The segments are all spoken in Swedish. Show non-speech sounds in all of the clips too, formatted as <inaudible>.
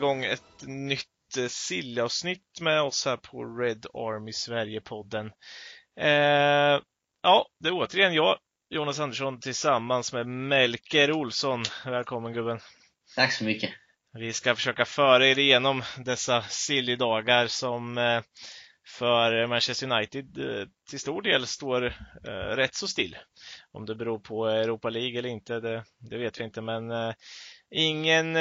igång ett nytt eh, sillavsnitt med oss här på Red Army Sverige-podden. Eh, ja, det är återigen jag, Jonas Andersson, tillsammans med Melker Olsson. Välkommen gubben! Tack så mycket! Vi ska försöka föra er igenom dessa silly-dagar som eh, för Manchester United eh, till stor del står eh, rätt så still. Om det beror på Europa League eller inte, det, det vet vi inte, men eh, ingen,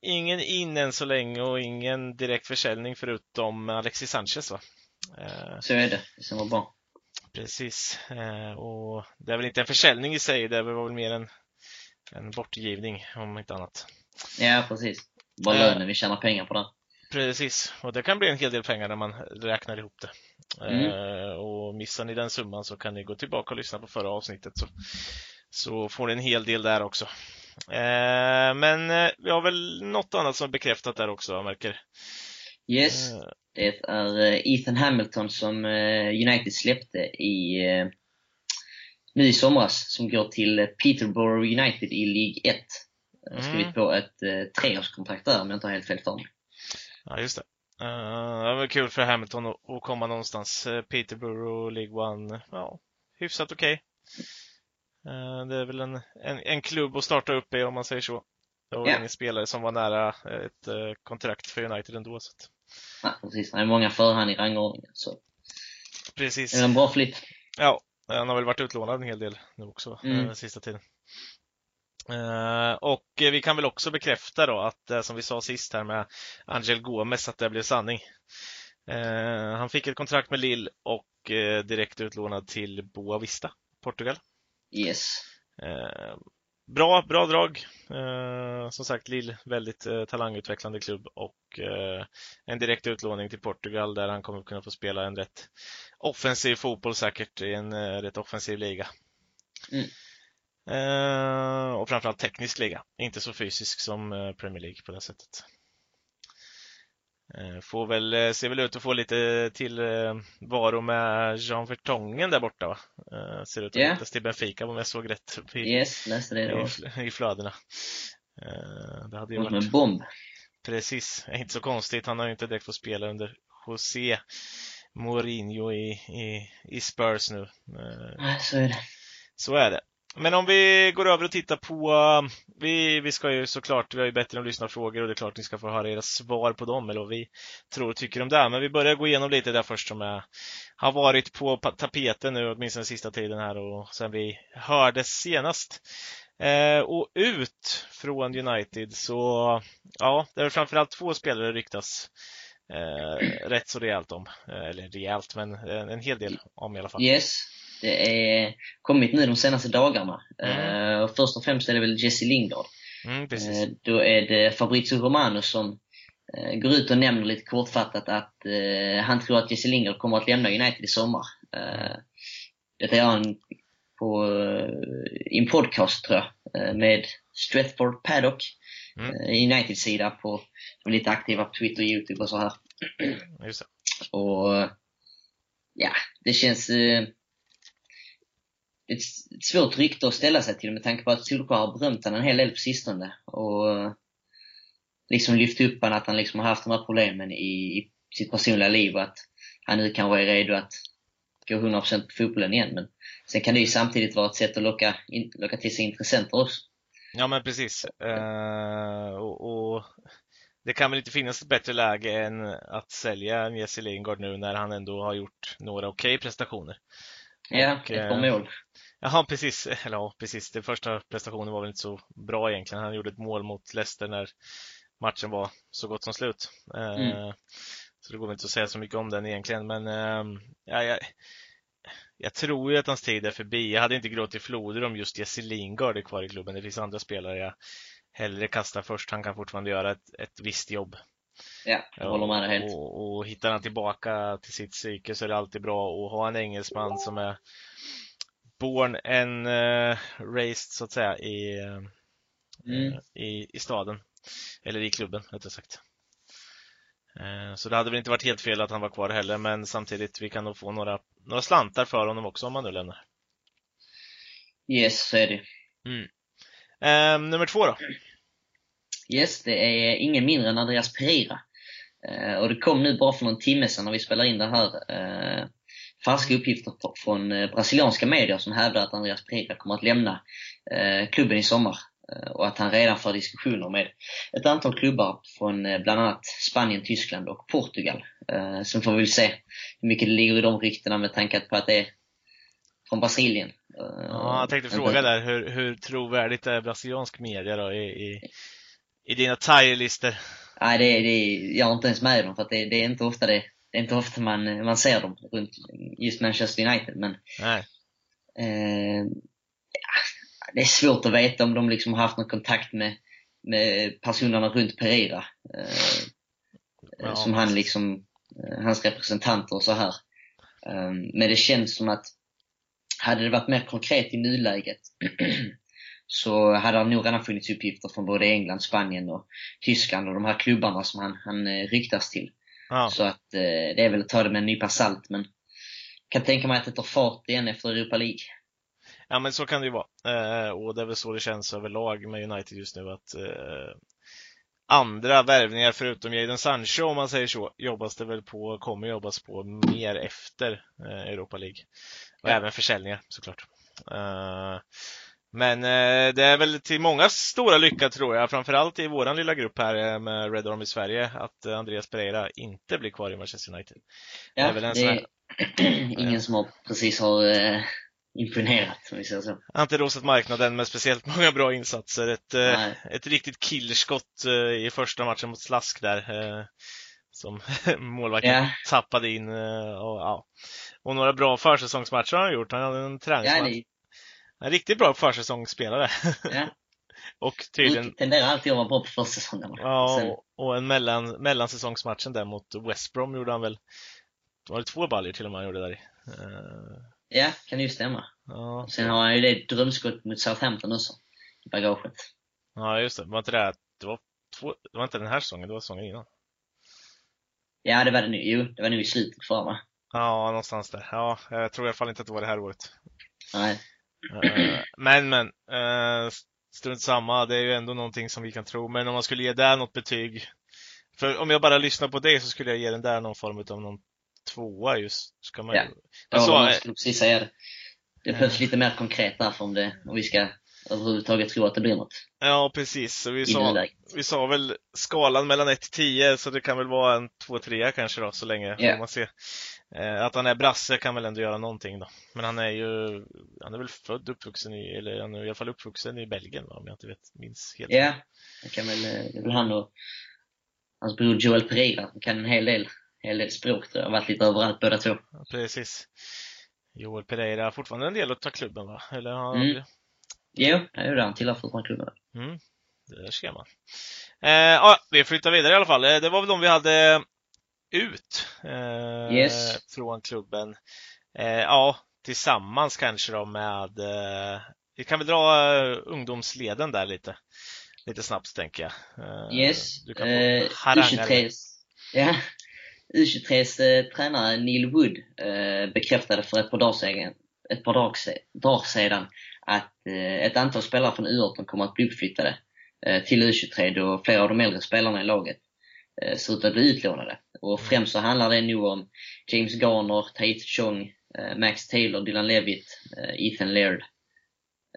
ingen in än så länge och ingen direkt försäljning förutom Alexis Sanchez va? Så är det, som var bra. Precis, och det är väl inte en försäljning i sig, det var väl mer en, en bortgivning om inte annat. Ja, precis. Bara lönen, vi tjänar pengar på den. Precis, och det kan bli en hel del pengar när man räknar ihop det. Mm. Eh, och missar ni den summan så kan ni gå tillbaka och lyssna på förra avsnittet så, så får ni en hel del där också. Eh, men eh, vi har väl något annat som är bekräftat där också, jag märker. Yes, eh. det är Ethan Hamilton som United släppte i nu i somras, som går till Peterborough United i League 1. Mm. Skrivit på ett eh, treårskontrakt där om jag inte har helt fel för mig. Ja, just det. Uh, det var kul för Hamilton att, komma någonstans. Peterborough, League One, ja, hyfsat okej. Okay. Uh, det är väl en, en, en, klubb att starta upp i om man säger så. Det var yeah. ingen spelare som var nära ett uh, kontrakt för United ändå. Så att... Ja, precis. Han är många förhand i rangordningen. Så. Precis. Det är en bra flytt. Ja, han har väl varit utlånad en hel del nu också, mm. sista tiden. Och vi kan väl också bekräfta då att uh, som vi sa sist här med Angel Gomes att det blev sanning. Han fick ett kontrakt med Lille och direkt utlånad till Boa Vista, Portugal. Yes. Bra, bra drag. som sagt, Lille, väldigt talangutvecklande klubb och en direkt utlåning till Portugal där han kommer kunna få spela en rätt offensiv fotboll säkert i en rätt offensiv liga. Mm. Eh, och framförallt teknisk liga, inte så fysisk som eh, Premier League på det sättet. Eh, får väl, ser väl ut att få lite till varo med Jean Vertongen där borta va? Ser ut att yeah. till Benfica om jag såg rätt i, yes, det i, i flödena. Det hade ju varit... en bomb. Precis, inte så konstigt. Han har ju inte direkt fått spela under José Mourinho i, i, i Spurs nu. Nej, så är det. Så är det. Men om vi går över och tittar på, vi, vi ska ju såklart, vi har ju bättre om lyssnarfrågor och det är klart ni ska få höra era svar på dem eller vad vi tror och tycker om det. Men vi börjar gå igenom lite där först som är, har varit på tapeten nu åtminstone den sista tiden här och sen vi hördes senast. Eh, och ut från United så, ja, det är framförallt två spelare ryktas eh, rätt så rejält om. Eh, eller rejält, men en, en hel del om i alla fall. Yes. Det är kommit nu de senaste dagarna. Mm. Uh, först och främst är det väl Jesse Lingard. Mm, uh, då är det Fabrizio Romano som uh, går ut och nämner lite kortfattat att han tror att Jesse Lingard kommer att lämna United i sommar. detta gör han på, i en podcast, tror jag, med Stretford Paddock. Mm. Uniteds sida på, de lite aktiva på Twitter och Youtube och så här. Och ja, det känns ett, svårt rykte att ställa sig till med tanke på att Solskjaer har berömt honom en hel del på sistone. Och liksom lyft upp honom att han liksom har haft de här problemen i, i sitt personliga liv och att han nu kanske är redo att gå 100% på fotbollen igen. Men sen kan det ju samtidigt vara ett sätt att locka, in, locka till sig intressenter också. Ja men precis. Uh, och, och, det kan väl inte finnas ett bättre läge än att sälja Jesse Lingard nu när han ändå har gjort några okej okay prestationer. Ja, och, ett par eh, mål. Jaha, precis. <laughs> Eller ja, precis. Den första prestationen var väl inte så bra egentligen. Han gjorde ett mål mot Leicester när matchen var så gott som slut. Eh, mm. Så det går väl inte att säga så mycket om den egentligen, men ehm, ja, jag, jag tror ju att hans tid är förbi. Jag hade inte gråtit floder om just Jesse Lingard är kvar i klubben. Det finns andra spelare jag hellre kastar först. Han kan fortfarande göra ett, ett visst jobb. Ja, jag håller med dig helt. Och, och hittar han tillbaka till sitt psyke så är det alltid bra att ha en engelsman som är born and uh, raised så att säga i, uh, mm. i, i staden. Eller i klubben rättare sagt. Uh, så det hade väl inte varit helt fel att han var kvar heller men samtidigt vi kan nog få några, några slantar för honom också om han nu lämnar. Yes, så är det. Mm. nummer två då? Yes, det är ingen mindre än Andreas Pereira. Eh, och det kom nu bara för någon timme sedan när vi spelar in det här eh, färska uppgifter från eh, brasilianska medier som hävdar att Andreas Pereira kommer att lämna eh, klubben i sommar. Eh, och att han redan för diskussioner med ett antal klubbar från bland annat Spanien, Tyskland och Portugal. Sen får vi väl se hur mycket det ligger i de ryktena med tanke på att det är från Brasilien. Ja, jag tänkte fråga där, hur, hur trovärdigt är brasiliansk media då i, i, i dina tire-listor? Nej, det, det, jag har inte ens med dem för att det, det är inte ofta det, det är inte ofta man, man ser dem runt just Manchester United. Men. Eh, det är svårt att veta om de liksom har haft någon kontakt med, med personerna runt Pereira. Eh, ja. Som han liksom, eh, hans representanter och så här. Eh, men det känns som att hade det varit mer konkret i nuläget <clears throat> så hade det nog redan funnits uppgifter från både England, Spanien och Tyskland och de här klubbarna som han, han eh, ryktas till. Ja. Så att eh, det är väl att ta det med en nypa salt, men kan tänka mig att det tar fart igen efter Europa League. Ja men så kan det ju vara. Eh, och det är väl så det känns överlag med United just nu att eh, andra värvningar förutom Jadon Sancho om man säger så, jobbas det väl på, kommer jobbas på mer efter eh, Europa League. Och ja. även försäljningar såklart. Eh, men eh, det är väl till många stora lycka tror jag, framförallt i våran lilla grupp här eh, med Red Army Sverige, att Andreas Pereira inte blir kvar i Manchester United. Ja, det är, väl en det är <clears throat> ingen som har, precis har imponerat, om vi säger så. Han har inte rosat marknaden med speciellt många bra insatser. Ett, eh, ett riktigt killskott eh, i första matchen mot Slask där. Eh, som <laughs> målvakten yeah. tappade in. Och, ja. och några bra försäsongsmatcher har han gjort. Han hade en träningsmatch. Ja, en riktigt bra försäsongsspelare. Ja. <laughs> och tydligen... Tenderar alltid att vara bra på försäsongen. Ja, Sen... och en mellan, mellansäsongsmatchen där mot West Brom gjorde han väl, var det två baljor till och med han gjorde där i. Ja, kan ju stämma. Ja. Sen har han ju det drömskott mot Southampton också, i bagaget. Ja, just det. Var inte det, det var, två, det var inte den här säsongen, det var säsongen innan? Ja, det var det nu. Jo, det var nu i slutet förra va? Ja, någonstans där. Ja, jag tror i alla fall inte att det var det här året. Nej. Eh, men, men. Uh, strunt samma, det är ju ändå någonting som vi kan tro. Men om man skulle ge där något betyg. För om jag bara lyssnar på dig så skulle jag ge den där någon form av någon tvåa just. Ska man ja, jag så, jag skulle precis säga det. Det behövs lite mer konkret därför om, det, om vi ska överhuvudtaget tro att det blir något. Ja, precis. Så vi, sa, vi sa väl skalan mellan 1 till 10, så det kan väl vara en 2-3 kanske då, så länge. Yeah. man se. Eh, att han är brasse kan väl ändå göra någonting då. Men han är ju, han är väl född uppvuxen i, eller han är i alla fall uppvuxen i Belgien va, om jag inte vet, minns helt. Ja, det kan väl, det är väl han och hans bror Joel Pereira, han kan en hel del hel del språk tror jag. Varit lite överallt båda två. Ja, precis. Joel Pereira har fortfarande en del att ta klubben va? Eller har mm. Jo, det är det. Han tillhör fortfarande klubben. Mm. Det ser man. Eh, ja, vi flyttar vidare i alla fall. Eh, det var väl de vi hade ut eh, yes. från klubben. Eh, ja, tillsammans kanske då med eh, vi kan väl dra uh, ungdomsleden där lite, lite snabbt tänker jag. Uh, yes. Du kan få uh, haranga Ja, U23s eh, tränare Neil Wood eh, bekräftade för ett par dagar sedan, ett par dagar, dagar sedan att eh, ett antal spelare från U18 kommer att bli uppflyttade eh, till U23 då flera av de äldre spelarna i laget eh, ser ut att bli utlånade. Och mm. främst så handlar det nu om James Garner, Tait Chong, eh, Max Taylor, Dylan Levitt, eh, Ethan Laird,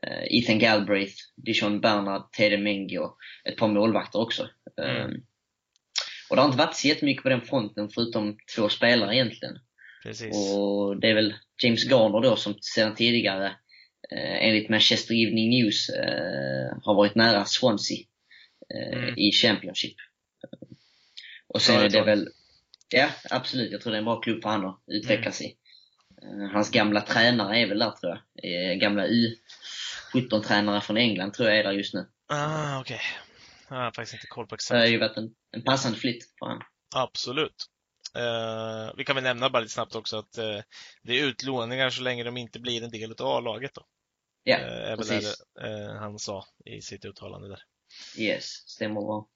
eh, Ethan Galbraith, Dijon Bernard, Tede Mengi och ett par målvakter också. Mm. Och det har inte varit så jättemycket på den fronten förutom två spelare egentligen. Precis. Och det är väl James Garner då som sedan tidigare eh, enligt Manchester Evening News eh, har varit nära Swansea eh, mm. i Championship. Och sen är det väl, ja absolut, jag tror det är en bra klubb för honom att utvecklas mm. i. Eh, hans gamla tränare är väl där tror jag. Eh, gamla U17-tränare från England tror jag är där just nu. Ah, okej. Okay. Jag har faktiskt inte koll på exakt. Det har ju varit en, en passande flytt för honom. Absolut. Uh, vi kan väl nämna bara lite snabbt också att uh, det är utlåningar så länge de inte blir en del av A-laget då. Ja, uh, precis. Det, han sa i sitt uttalande där. Yes, stämmer bra.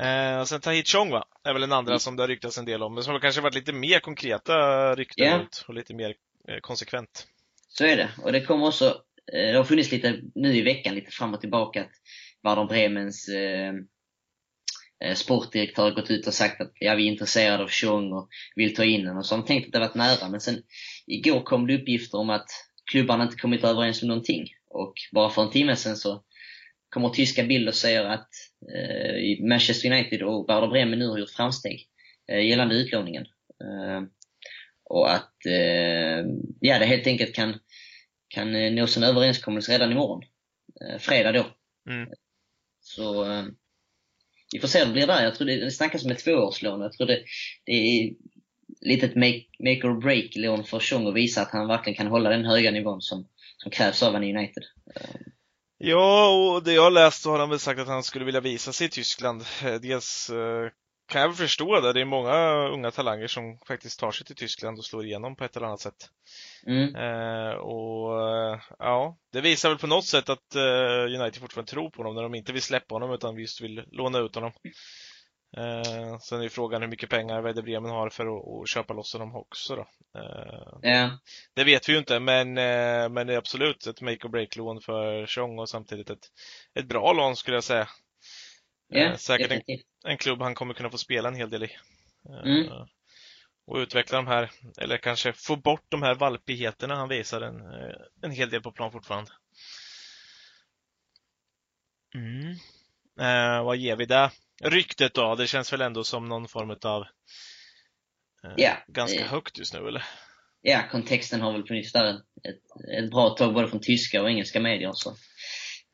Eh, och sen Tahit Chong va, är väl den andra mm. som det har ryktats en del om, men som har kanske varit lite mer konkreta rykten yeah. ut och lite mer eh, konsekvent. Så är det, och det kommer också, eh, det har funnits lite nu i veckan, lite fram och tillbaka, att Werder Bremens eh, eh, sportdirektör gått ut och sagt att ja, vi är intresserade av Chong och vill ta in honom. Och så har de tänkt att det varit nära. Men sen igår kom det uppgifter om att klubbarna inte kommit överens om någonting. Och bara för en timme sen så kommer tyska Bild och säger att Manchester United och Werder Bremen nu har gjort framsteg eh, gällande utlåningen. Eh, och att eh, ja, det helt enkelt kan, kan eh, nås en överenskommelse redan imorgon. Eh, fredag då. Mm. Så eh, vi får se hur det blir där. Jag tror det, det snackas om ett tvåårslån. Jag tror det, det är lite ett make, make or break-lån för Tjong att visa att han verkligen kan hålla den höga nivån som, som krävs av en United. Ja, och det jag läst så har han väl sagt att han skulle vilja visa sig i Tyskland. Eh, Dels eh, kan jag väl förstå det. Det är många unga talanger som faktiskt tar sig till Tyskland och slår igenom på ett eller annat sätt. Mm. Eh, och ja, det visar väl på något sätt att eh, United fortfarande tror på honom när de inte vill släppa honom utan just vill låna ut honom. Eh, sen är frågan hur mycket pengar Werder Bremen har för att, att köpa loss honom också då. Eh, Ja, det vet vi ju inte, men, eh, men det är absolut ett make or break-lån för Chong och samtidigt ett, ett bra lån skulle jag säga. Eh, säkert en, en klubb han kommer kunna få spela en hel del i. Eh, Mm. Och utveckla de här, eller kanske få bort de här valpigheterna han visar en, eh, en hel del på plan fortfarande. Mm. Eh, vad ger vi där? Ryktet då? Det känns väl ändå som någon form av eh, Ja, ganska eh, högt just nu eller? ja, kontexten har väl funnits där ett, ett bra tag både från tyska och engelska medier. Så.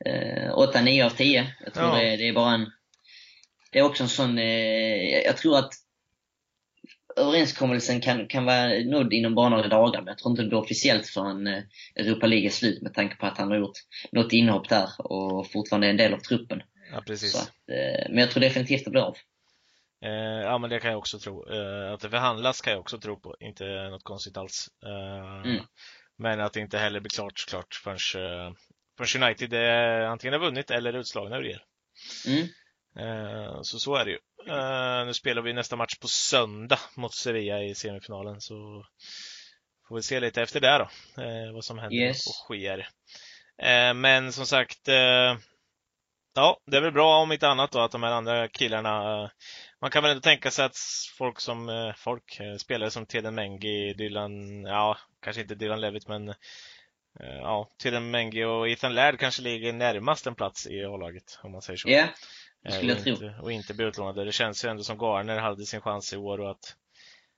Eh, 8-9 av 10. Jag tror Ja. det, det är bara en... Det är också en sån... Eh, jag tror att överenskommelsen kan, kan vara nådd inom bara några dagar, men jag tror inte det blir officiellt förrän eh, Europa League är slut med tanke på att han har gjort något inhopp där och fortfarande är en del av truppen. Ja, precis. Att, eh, men jag tror definitivt det blir av. Eh, ja, men det kan jag också tro. Eh, att det förhandlas kan jag också tro på. Inte något konstigt alls. Mm. Men att det inte heller blir klart såklart förrän, förrän United är antingen har vunnit eller är utslagna ur er. Mm. Så så är det ju. Nu spelar vi nästa match på söndag mot Sevilla i semifinalen så får vi se lite efter det då. Vad som händer Yes. och sker. Men som sagt, ja, det är väl bra om inte annat då att de här andra killarna eh, man kan väl ändå tänka sig att folk som eh, folk, eh, spelare som Teden Mengi, Dylan, ja, kanske inte Dylan Levitt men ja, Teden Mengi och Ethan Laird kanske ligger närmast en plats i A-laget om man säger så. Ja, det Eh, skulle jag tro. inte, och inte bli utlånade. Det känns ju ändå som Garner hade sin chans i år och att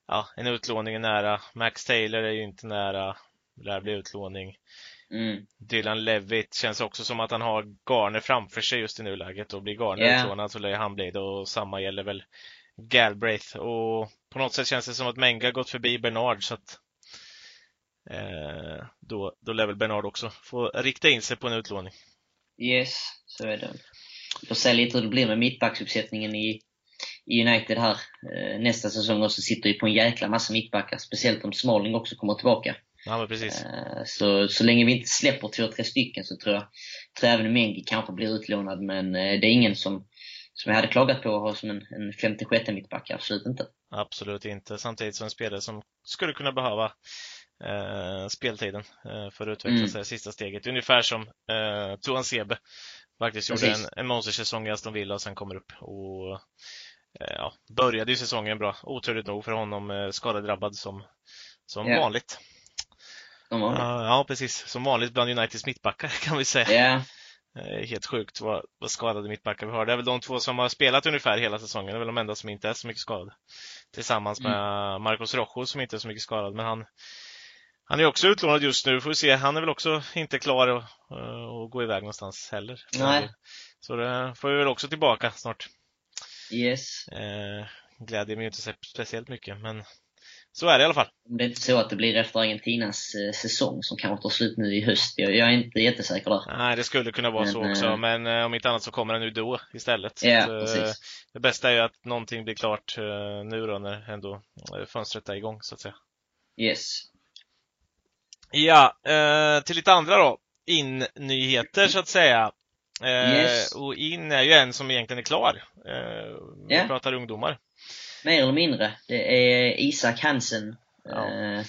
ja, en utlåning är nära. Max Taylor är ju inte nära. Lär bli utlåning. Mm. Dylan Levitt känns också som att han har Garner framför sig just i nuläget och blir Garner Ja. utlånad så lär han bli det och samma gäller väl Galbraith och på något sätt känns det som att Menga gått förbi Bernard så att eh, då, då lär väl Bernard också få rikta in sig på en utlåning. Yes, så är det. Vi får se lite hur det blir med mittbacksuppsättningen i, i United här eh, nästa säsong. Och så sitter vi på en jäkla massa mittbackar. Speciellt om Smalling också kommer tillbaka. Ja men precis. Eh, så, så länge vi inte släpper två, tre stycken så tror jag, tror jag även Mengi kanske blir utlånad. Men eh, det är ingen som, som jag hade klagat på att ha som en, en femte, sjätte mittback. Absolut inte. Absolut inte. Samtidigt som en spelare som skulle kunna behöva eh, speltiden eh, för att utveckla Mm. sig sista steget. Ungefär som eh, Tuan Sebe faktiskt gjorde en, Precis. en monstersäsong i Aston Villa och sen kommer upp och eh, ja, började ju säsongen bra. Oturligt nog för honom eh, skadedrabbad som, som Ja. vanligt. De det. Ja, precis. Som vanligt bland Uniteds mittbackar <laughs> kan vi säga. Eh, Helt sjukt vad, vad skadade mittbackar vi har. Det är väl de två som har spelat ungefär hela säsongen. Det är väl de enda som inte är så mycket skadade. Tillsammans med Marcos Rojo som inte är så mycket skadad. Men han, han är också utlånad just nu. Får vi se. Han är väl också inte klar att, eh, att gå iväg någonstans heller. Nej. Så det får vi väl också tillbaka snart. yes. Eh, glädjer mig inte speciellt mycket, men så är det i alla fall. Om det är inte så att det blir efter Argentinas eh, säsong som kanske tar slut nu i höst. Jag, jag är inte jättesäker där. Nej, det skulle kunna vara Men, så också, eh, men eh, om inte annat så kommer den nu då istället. Ja, att, precis. det bästa är ju att någonting blir klart nu då när ändå fönstret är igång så att säga. Yes. Ja, till lite andra då. In-nyheter så att säga. Yes. Och in är ju en som egentligen är klar. Vi Ja. pratar ungdomar. Mer eller mindre. Det är Isak Hansen. Ja. Eh,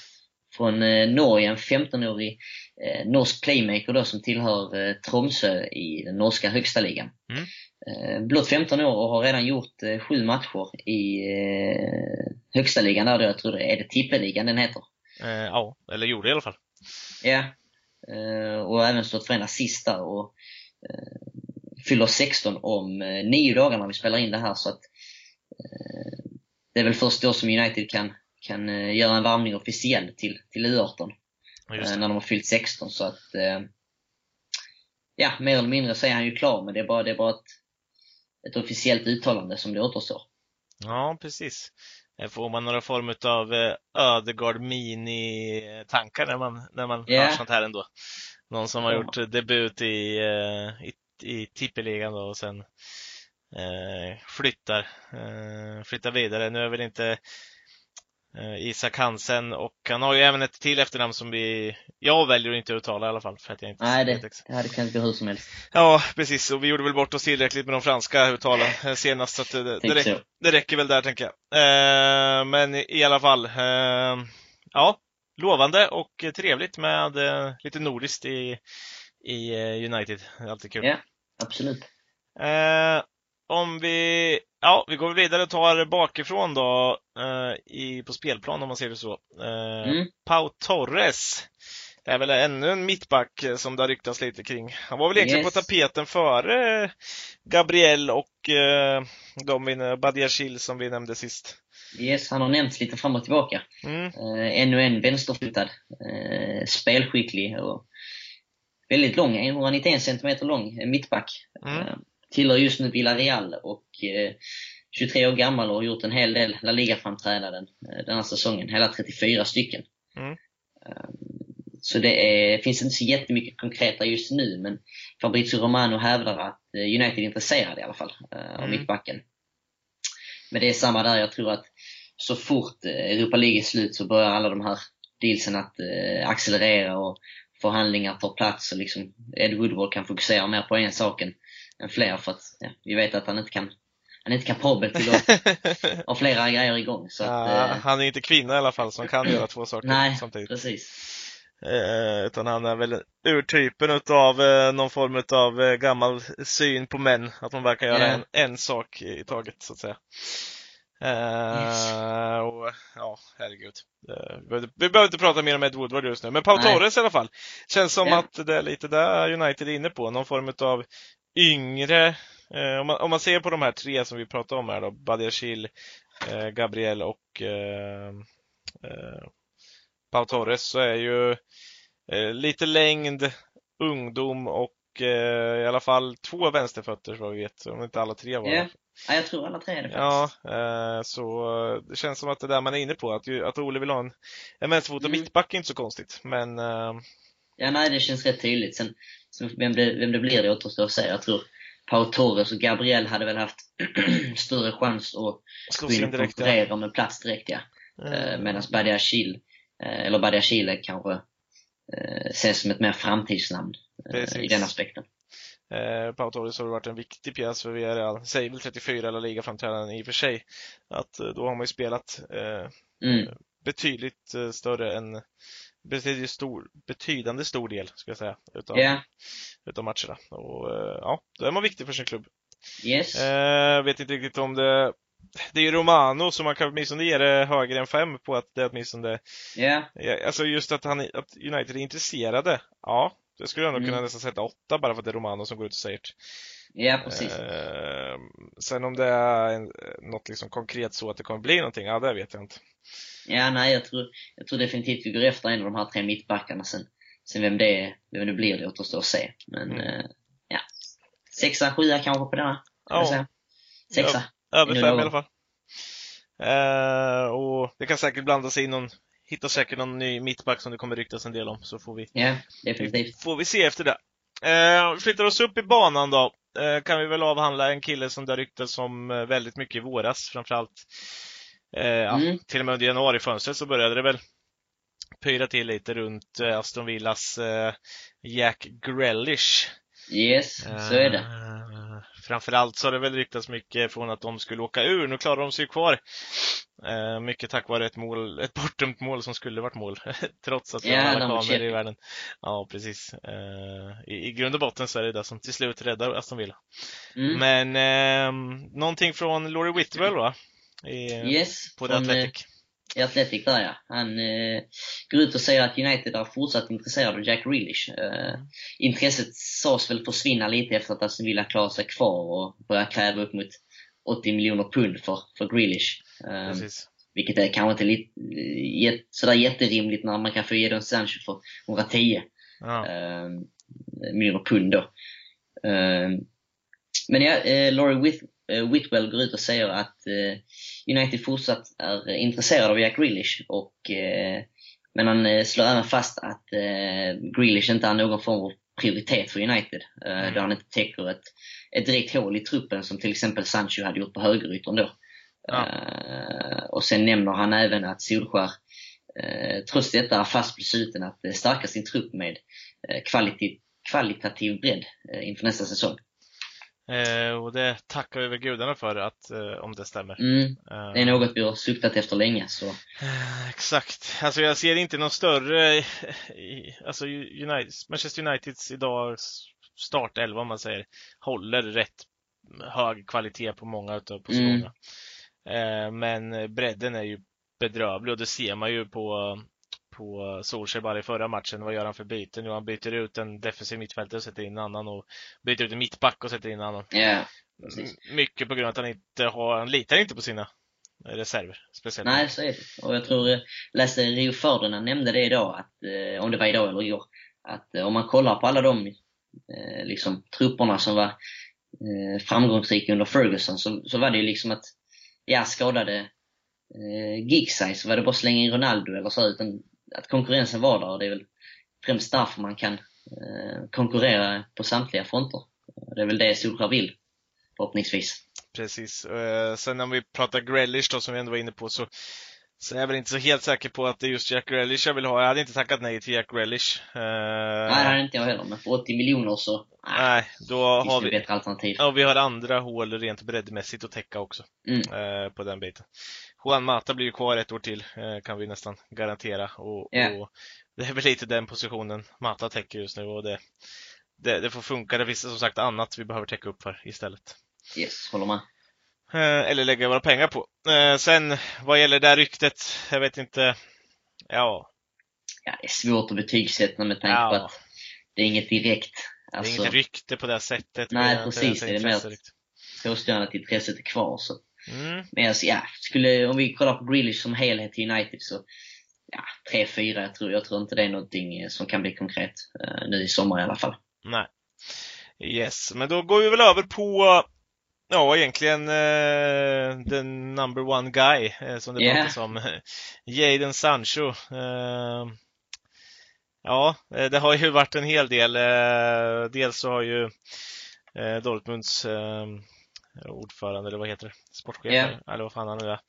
från eh, Norge, en 15-årig eh, norsk playmaker då som tillhör eh, Tromsö i den norska högsta ligan. Mm. Eh, blott 15 år och har redan gjort eh, sju matcher i eh, högsta ligan där då, jag tror det är det tippeligan den heter. Eh, ja, eller gjorde i alla fall. Ja. Eh, och även stått för en assist där och fyller 16 om nio dagar när vi spelar in det här så att det är väl först då som United kan, kan eh, göra en varvning officiell till, till U18 Ja, Just eh, när de har fyllt 16 så att eh, ja, mer eller mindre så är han ju klar men det är bara, det är bara ett, ett officiellt uttalande som det återstår. Ja, precis. Får man några form av Ödegård mini-tankar när man, när man Ja. hör sånt här ändå? Någon som har gjort debut i, i, i tippeligan då och sen flyttar, eh, flyttar vidare. Nu är väl inte eh, Isak Hansen och han har ju även ett till efternamn som vi, jag väljer att inte uttala i alla fall för att jag inte Nej, det, det hade kunnat gå hur som helst. Ja, precis. Och vi gjorde väl bort oss tillräckligt med de franska uttalen eh, senast så att det, det, räcker, det räcker väl där tänker jag. Eh, men i, alla fall, eh, ja, lovande och trevligt med eh, lite nordiskt i, i eh, United. Alltid kul. Ja. Absolut. Eh, om vi, ja, vi går vidare och tar bakifrån då eh, i, på spelplan om man ser det så. Eh, Mm. Pau Torres. Det är väl ännu en mittback eh, som det har ryktats lite kring. Han var väl egentligen Yes. på tapeten före eh, Gabriel och eh, de Badiashil som vi nämnde sist. Yes, han har nämnts lite fram och tillbaka. Mm. Eh, ännu en vänsterfotad, eh, spelskicklig och väldigt lång, 191 cm lång eh, mittback. Mm. Eh, tillhör just nu Villarreal och eh, 23 år gammal och har gjort en hel del La Liga-framträdanden eh, den här säsongen. Hela 34 stycken. Mm. Eh, så det är, finns inte så jättemycket konkreta just nu, men Fabrizio Romano hävdar att eh, United är intresserade i alla fall eh, av Mm. mittbacken. Men det är samma där, jag tror att så fort eh, Europa League är slut så börjar alla de här dealsen att eh, accelerera och förhandlingar tar plats och liksom Ed Woodward kan fokusera mer på en sak än, än fler för att ja, vi vet att han inte kan han är inte kapabel till att <laughs> ha flera grejer igång. Så att, ja, eh, han är inte kvinna i alla fall som kan göra två saker nej, samtidigt. precis. Eh, utan han är väl urtypen utav eh, någon form av eh, gammal syn på män. Att man verkar göra Ja. en, en sak i taget, så att säga. Eh, Yes. och, ja, herregud. Vi, behöver, vi behöver inte prata mer om Ed Woodward just nu, men Pau. Torres i alla fall. Känns som Ja. att det är lite där United är inne på. Någon form av yngre, eh, om, man, om man ser på de här tre som vi pratade om här då, Badiashil, eh, Gabriel och eh, eh, Pau Torres, så är ju eh, lite längd, ungdom och eh, i alla fall två vänsterfötter vad vi vet, om inte alla tre var det. Ja. Ja, jag tror alla tre är det Ja, faktiskt. eh, så det känns som att det där man är inne på, att, ju, att Ole vill ha en, en vänsterfotad Mm. mittback är inte så konstigt. Men Ja, nej, det känns rätt tydligt. Sen, sen vem, det, vem det blir, det återstår att se. Jag tror Pau Torres och Gabriel hade väl haft <clears throat> större chans att gå in och. Ja. konkurrera om en plats direkt, ja. Eh, Medan Badiashil, eh, eller Badiashile kanske eh, ses som ett mer framtidsnamn eh, i Precis. den aspekten. Eh, Pau Torres har varit en viktig pjäs för Villarreal. Säger väl 34 eller ligaframträdanden i och för sig. Att då har man ju spelat eh, Mm. betydligt större än betydligt stor, betydande stor del, ska jag säga, utav, Ja, utav matcherna. Och eh, ja, då är man viktig för sin klubb. yes. Eh, vet inte riktigt om det det är ju Romano så man kan åtminstone ge det högre än fem på att det åtminstone Ja, Ja, Alltså just att, han, att United är intresserade. Ja, det skulle jag nog Mm. kunna nästan sätta åtta bara för att det är Romano som går ut och säger det. Ja precis. Eh, sen om det är en, något liksom konkret så att det kommer bli någonting, ja det vet jag inte. Ja, nej, jag tror, jag tror definitivt vi går efter en av de här tre mittbackarna. Sen, sen vem, det, vem det blir, det återstår att se. Men Mm. eh, ja, sexa, sjua kanske på denna. Ja. Sexa. över nu fem i alla fall. Eh, och det kan säkert blanda sig in någon, hittar säkert någon ny mittback som det kommer ryktas en del om, så får vi Ja, definitivt. Får vi se efter det. Eh, flyttar oss upp i banan då. Eh, kan vi väl avhandla en kille som det ryktas om eh, väldigt mycket i våras, framförallt. Eh, ja, Mm. till och med under januarifönstret så började det väl pyra till lite runt eh, Aston Villas Jack Grealish. Yes, så är det. Framförallt så har det väl ryktats mycket från att de skulle åka ur. Nu klarar de sig kvar. Eh, mycket tack vare ett mål, ett bortdömt mål som skulle varit mål. <laughs> Trots att vi Ja, har alla kameror i världen. Ja, precis. Eh, i, I grund och botten så är det det som till slut räddar Aston Villa. Mm. Men eh, någonting från Laurie Whitwell va? I, yes, på The eh, Athletic. I Athletic där ja. Han eh, går ut och säger att United är fortsatt intresserade av Jack Grealish. Eh, intresset sades väl försvinna lite efter att Aston Villa klarade sig kvar och började kräva upp mot 80 miljoner pund för, för Grealish. Eh, Precis. vilket är kanske inte lite, jät, sådär jätterimligt när man kan få Jadon Sancho för 110 Ja. eh, miljoner pund då. Eh, men ja, eh, Laurie Whit, eh, Whitwell går ut och säger att eh, United fortsatt är intresserade av Jack Grealish och eh, men han eh, slår även fast att eh, Grealish inte är någon form av prioritet för United. Eh, Mm. Då han inte täcker ett, ett direkt hål i truppen som till exempel Sancho hade gjort på högeryttern då. Ja. Eh, och sen nämner han även att Solskär eh, trots detta är fast besluten att eh, stärka sin trupp med eh, kvalitativ, bredd eh, inför nästa säsong. Eh, och det tackar vi väl gudarna för att, eh, om det stämmer. Mm, Eh, det är något vi har suktat efter länge. Så. Eh, Exakt. Alltså jag ser inte någon större, i- alltså United, Manchester Uniteds idag startelva om man säger, håller rätt hög kvalitet på många utav positionerna. Eh, Men bredden är ju bedrövlig och det ser man ju på på Solskjaer bara i förra matchen. Vad gör han för byten? Jo, han byter ut en defensiv mittfältare och sätter in en annan och byter ut en mittback och sätter in en annan. Ja, precis. M- Mycket på grund av att han inte har, han litar inte på sina reserver. Speciellt. Nej, så är det. Och jag tror, jag läste Rio Ferdinand nämnde det idag, att, eh, om det var idag eller igår, att eh, om man kollar på alla de eh, liksom, trupperna som var eh, framgångsrika under Ferguson, så, så var det ju liksom att, ja, skadade eh, Giggside så var det bara att slänga in Ronaldo eller så, utan att konkurrensen var där och det är väl främst därför man kan eh, konkurrera på samtliga fronter. Det är väl det Solskjaer vill, förhoppningsvis. Precis. Eh, sen om vi pratar Grealish då, som vi ändå var inne på, så, så är jag väl inte så helt säker på att det är just Jack Grealish jag vill ha. Jag hade inte tackat nej till Jack Grealish. Eh, Nej, det hade inte jag heller, men för 80 miljoner så, nej, då finns har det vi, bättre alternativ. ja, vi har andra hål rent breddmässigt att täcka också. Mm. eh, på den biten. Juan Mata blir ju kvar ett år till, eh, kan vi nästan garantera. Och, Ja. och det är väl lite den positionen Mata täcker just nu och det, det, det får funka. Det finns som sagt annat vi behöver täcka upp för istället. Yes, håller med. Eh, eller lägga våra pengar på. Eh, sen vad gäller det här ryktet, jag vet inte. Ja, Ja, det är svårt att betygsätta med tanke på ja att det är inget direkt det är alltså, inget rykte på det sättet. Nej, precis, det är mer- intresserykte. påstående att intresset är kvar. Så. Mm, Men ja, skulle, om vi kollar på Grealish som helhet i United så ja, 3-4. Jag tror, jag tror inte det är någonting eh, som kan bli konkret eh, nu i sommar i alla fall. nej. Yes, men då går vi väl över på Ja, egentligen eh, the number one guy eh, som det Yeah. pratas om. <laughs> Jadon Sancho. Eh, ja, eh, det har ju varit en hel del. Eh, dels så har ju Dortmunds ordförande, eller vad heter det? Sportchef, Yeah. eller vad fan han nu är.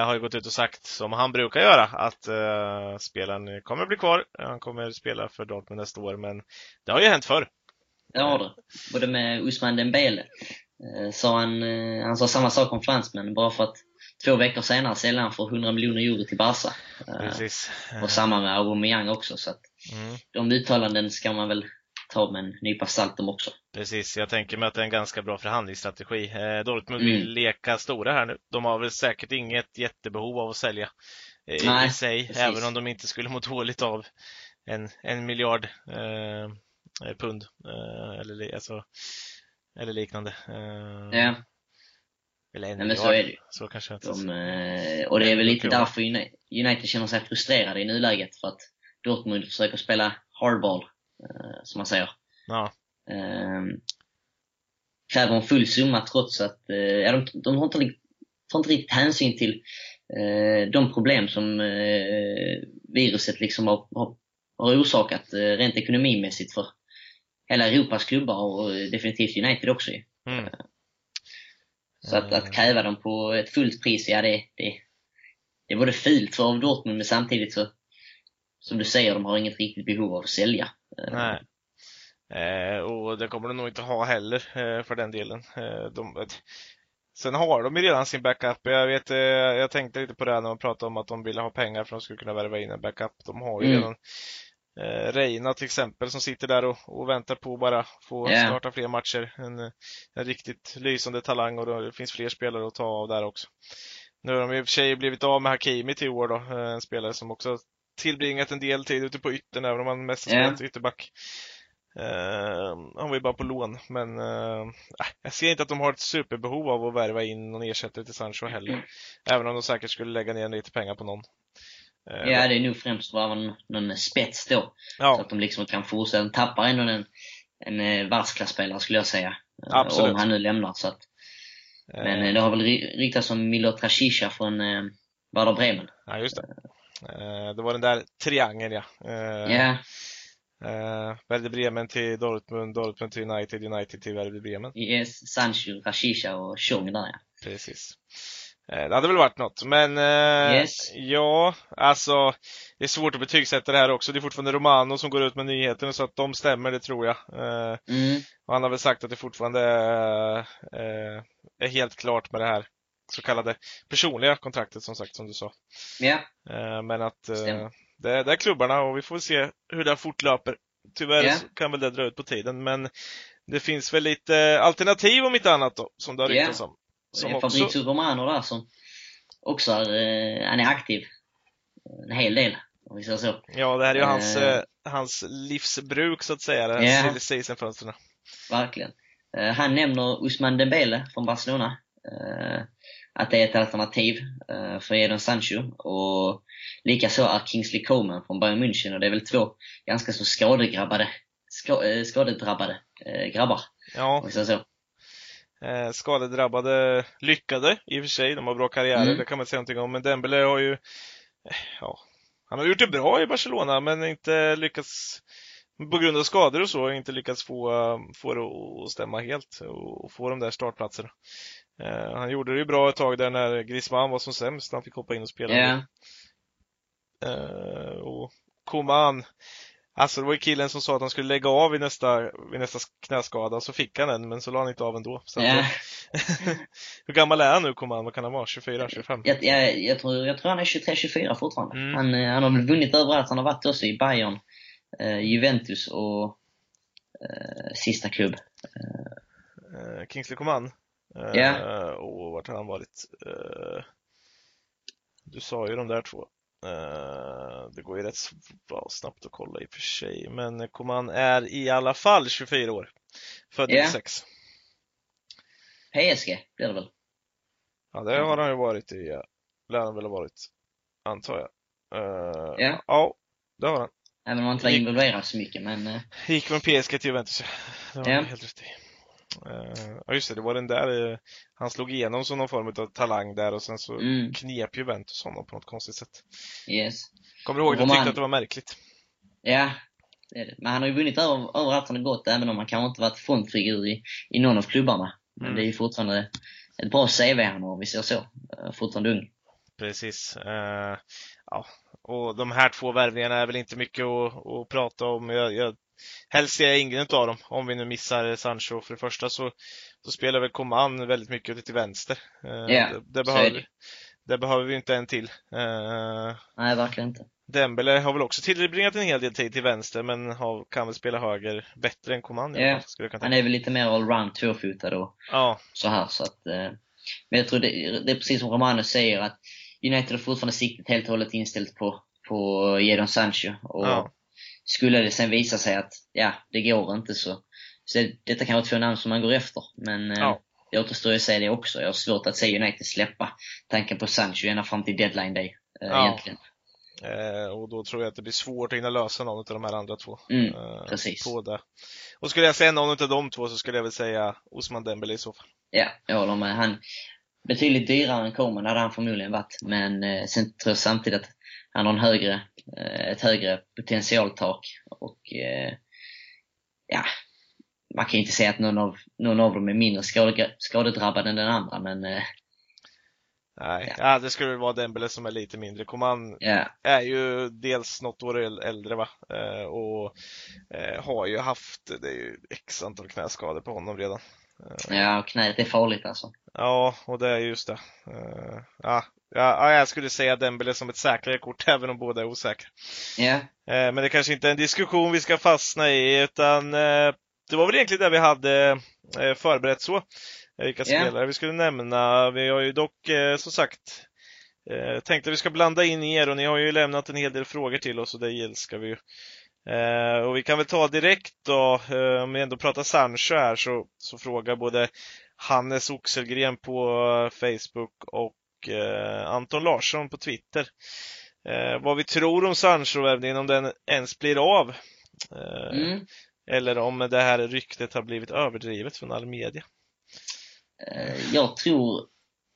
Eh, har ju gått ut och sagt, som han brukar göra, att eh, spelaren kommer bli kvar. Han kommer spela för Dortmund nästa år, men det har ju hänt förr. Det har det. Både med Usman Dembele. Eh, sa han, eh, han sa samma sak om fransmän, bara för att två veckor senare säljer han för 100 miljoner euro till Barca. Eh, Precis. och samma med Aubameyang också. Så att Mm. de uttalanden ska man väl ta med en nypa salt om också. Precis, jag tänker mig att det är en ganska bra förhandlingsstrategi. Eh, Dortmund Mm. vill leka stora här nu. De har väl säkert inget jättebehov av att sälja eh, i Nej, sig, precis. även om de inte skulle må dåligt av en, en miljard eh, eh, pund eh, eller, alltså, eller liknande. Eh, Ja, Eller en Nej, men miljard. så är det ju. Så kanske inte de, och det är väl lite därför Uni- United känner sig frustrerade i nuläget. För att Dortmund försöker spela hardball, som man säger. Ja, Eh, kräver en full summa trots att eh, ja, de, de har inte, tar inte riktigt hänsyn till eh, de problem som eh, viruset liksom har, har, har orsakat eh, rent ekonomimässigt för hela Europas klubbar och eh, definitivt United också. mm. Så att, Eh. att kräva dem på ett fullt pris, ja det, det, det är både fult för Dortmund men samtidigt så, som du säger, de har inget riktigt behov av att sälja. Eh, Nej. Eh, och det kommer de nog inte ha heller eh, för den delen. Eh, de, sen har de ju redan sin backup. Jag vet, eh, jag tänkte lite på det här när man pratade om att de ville ha pengar för att de skulle kunna värva in en backup. De har ju Mm. redan eh, Reina till exempel som sitter där och, och väntar på att bara få Ja. starta fler matcher. En, en riktigt lysande talang och det finns fler spelare att ta av där också. Nu har de i och för sig blivit av med Hakimi till år då, en spelare som också tillbringat en del tid ute på yttern även om han mest har spelat ytterback. Eh, han var ju bara på lån, men eh, jag ser inte att de har ett superbehov av att värva in någon ersättare till Sancho heller. Även om de säkert skulle lägga ner lite pengar på någon. Eh, Ja, det är nog främst bara någon, någon spets då. Så ja, att de liksom kan fortsätta. De tappar ändå en, en eh, världsklasspelare skulle jag säga. Absolut. Om han nu lämnar. Så att, men det har väl ry- ryktats om Milot Rashica från Werder Bremen. ja, just det. Eh, det var den där triangeln ja. Eh, Ja, eh, Werder Bremen till Dortmund, Dortmund till United, United till Werder Bremen. yes, Sancho, Rashica och Tjong där ja. Precis. Eh, Det hade väl varit något, men eh, Yes. ja, alltså det är svårt att betygsätta det här också. Det är fortfarande Romano som går ut med nyheten så att de stämmer, det tror jag. Eh, Mm, han har väl sagt att det fortfarande eh, är helt klart med det här så kallade personliga kontraktet som sagt, som du sa. ja, Eh, men att eh, det, är- det är klubbarna och vi får se hur det fortlöper. Tyvärr så kan väl det dra ut på tiden, men det finns väl lite alternativ om inte annat då, som det har ryktats om. Som också, Fabrizio Romano där som också är, eh, han är aktiv. En hel del, om vi säger så. ja, det här är ju hans, eh, hans livsbruk så att säga, det här silly season-fönstren. Verkligen. Han nämner Usman Dembele från Barcelona. Eh, att det är ett alternativ eh, för Jadon Sancho. Och likaså är Kingsley Coman från Bayern München. Och det är väl två ganska så skadegrabbade, ska, eh, skadedrabbade grabbar, Ja, så. eh, skadedrabbade, lyckade i och för sig, de har bra karriärer, Mm. det kan man inte säga någonting om, men Dembele har ju, ja, han har gjort det bra i Barcelona, men inte lyckats på grund av skador och så, inte lyckats få, få det att stämma helt och och få de där startplatserna. Eh, han gjorde det ju bra ett tag där när Griezmann var som sämst, han fick hoppa in och spela. Ja, Eh, och Koman, alltså det var ju killen som sa att han skulle lägga av vid nästa, vid nästa knäskada, så fick han den, men så la han inte av ändå. Så eh, <laughs> Hur gammal är han nu, Koman? Vad kan han vara? 24, 25? Jag, jag, jag, tror, jag tror han är 23-24 fortfarande. Mm. Han, eh, han har väl vunnit överallt. Han har varit också i Bayern, eh, Juventus och eh, sista klubb. Eh, Kingsley Coman. Ja. Och vart har han varit? Eh, du sa ju de där två. Eh, det går ju rätt snabbt att kolla i och för sig, men Coman är i alla fall 24 år. Född Ja. 96. PSG blir det väl? Ja, det har han ju varit i, lär han väl ha varit, antar jag. Eh, Ja. Ja, det har han. Även om han inte var involverad så mycket. Men Gick från PSG till Juventus, det har du helt rätt i. Eh, Ja, just det, det var den där, eh, han slog igenom som någon form av talang där och sen så mm, knep Juventus honom på något konstigt sätt. yes. Kommer du ihåg att Roman- tyckte att det var märkligt? Ja, det är det. Men han har ju vunnit över, överallt han har gått, även om han kanske inte varit frontfigur i, i någon av klubbarna. Men Mm. det är ju fortfarande ett bra CV han har, om vi ser så. Eh, Fortfarande ung. Precis. Eh, ja. Och de här två värvningarna är väl inte mycket att, att prata om. Jag, jag, helst ser jag ingen av dem. Om vi nu missar Sancho. För det första så, så spelar väl Coman väldigt mycket ute till vänster. Ja, det, det, behöver, det. det behöver vi inte en till. Eh, Nej, verkligen inte. Dembele har väl också tillbringat en hel del tid till vänster men har, kan väl spela höger bättre än Coman Ja. fall, Han är väl lite mer allround tvåfotad och Ja, så här. Så att, eh, men jag tror det, det är precis som Romano säger att United har fortfarande siktet helt och hållet inställt på, på Jadon Sancho. Och Ja. Skulle det sen visa sig att ja, det går inte så, så det, detta kan vara två namn som man går efter. Men eh, Ja. det återstår ju att säga det också. Jag har svårt att se United släppa tanken på Sancho ända fram till deadline day. Eh, Ja. Egentligen. eh, och då tror jag att det blir svårt att hinna lösa någon av de här andra två. Mm, eh, precis. På det. Och skulle jag säga någon av de två så skulle jag väl säga Osman Dembele i så fall. Ja, jag håller med. Han, betydligt dyrare än Coman hade han förmodligen varit. Men eh, sen tror jag samtidigt att han har en högre, eh, ett högre potentialtak. Och eh, ja, man kan inte säga att någon av, någon av dem är mindre skade, skadedrabbad än den andra. Men eh, Nej, ja. ja. det skulle vara Dembele som är lite mindre. Coman ja. är ju dels något år äldre va, eh, och eh, har ju haft, det är ju x antal knäskador på honom redan. Eh. Ja, och knät är farligt alltså. Ja, och det är just det. Eh, ja, ja, jag skulle säga Dembele som ett säkrare kort, <laughs> även om båda är osäkra. Ja. Men det kanske inte är en diskussion vi ska fastna i, utan det var väl egentligen det vi hade förberett så vilka yeah. spelare vi skulle nämna. Vi har ju dock eh, som sagt eh, tänkt att vi ska blanda in er och ni har ju lämnat en hel del frågor till oss och det älskar vi ju. Eh, och vi kan väl ta direkt då, eh, om vi ändå pratar Sancho här, så, så frågar både Hannes Oxelgren på Facebook och eh, Anton Larsson på Twitter eh, vad vi tror om Sancho-värvningen, om den ens blir av. Mm. Eller om det här ryktet har blivit överdrivet från all media. Eh, jag tror,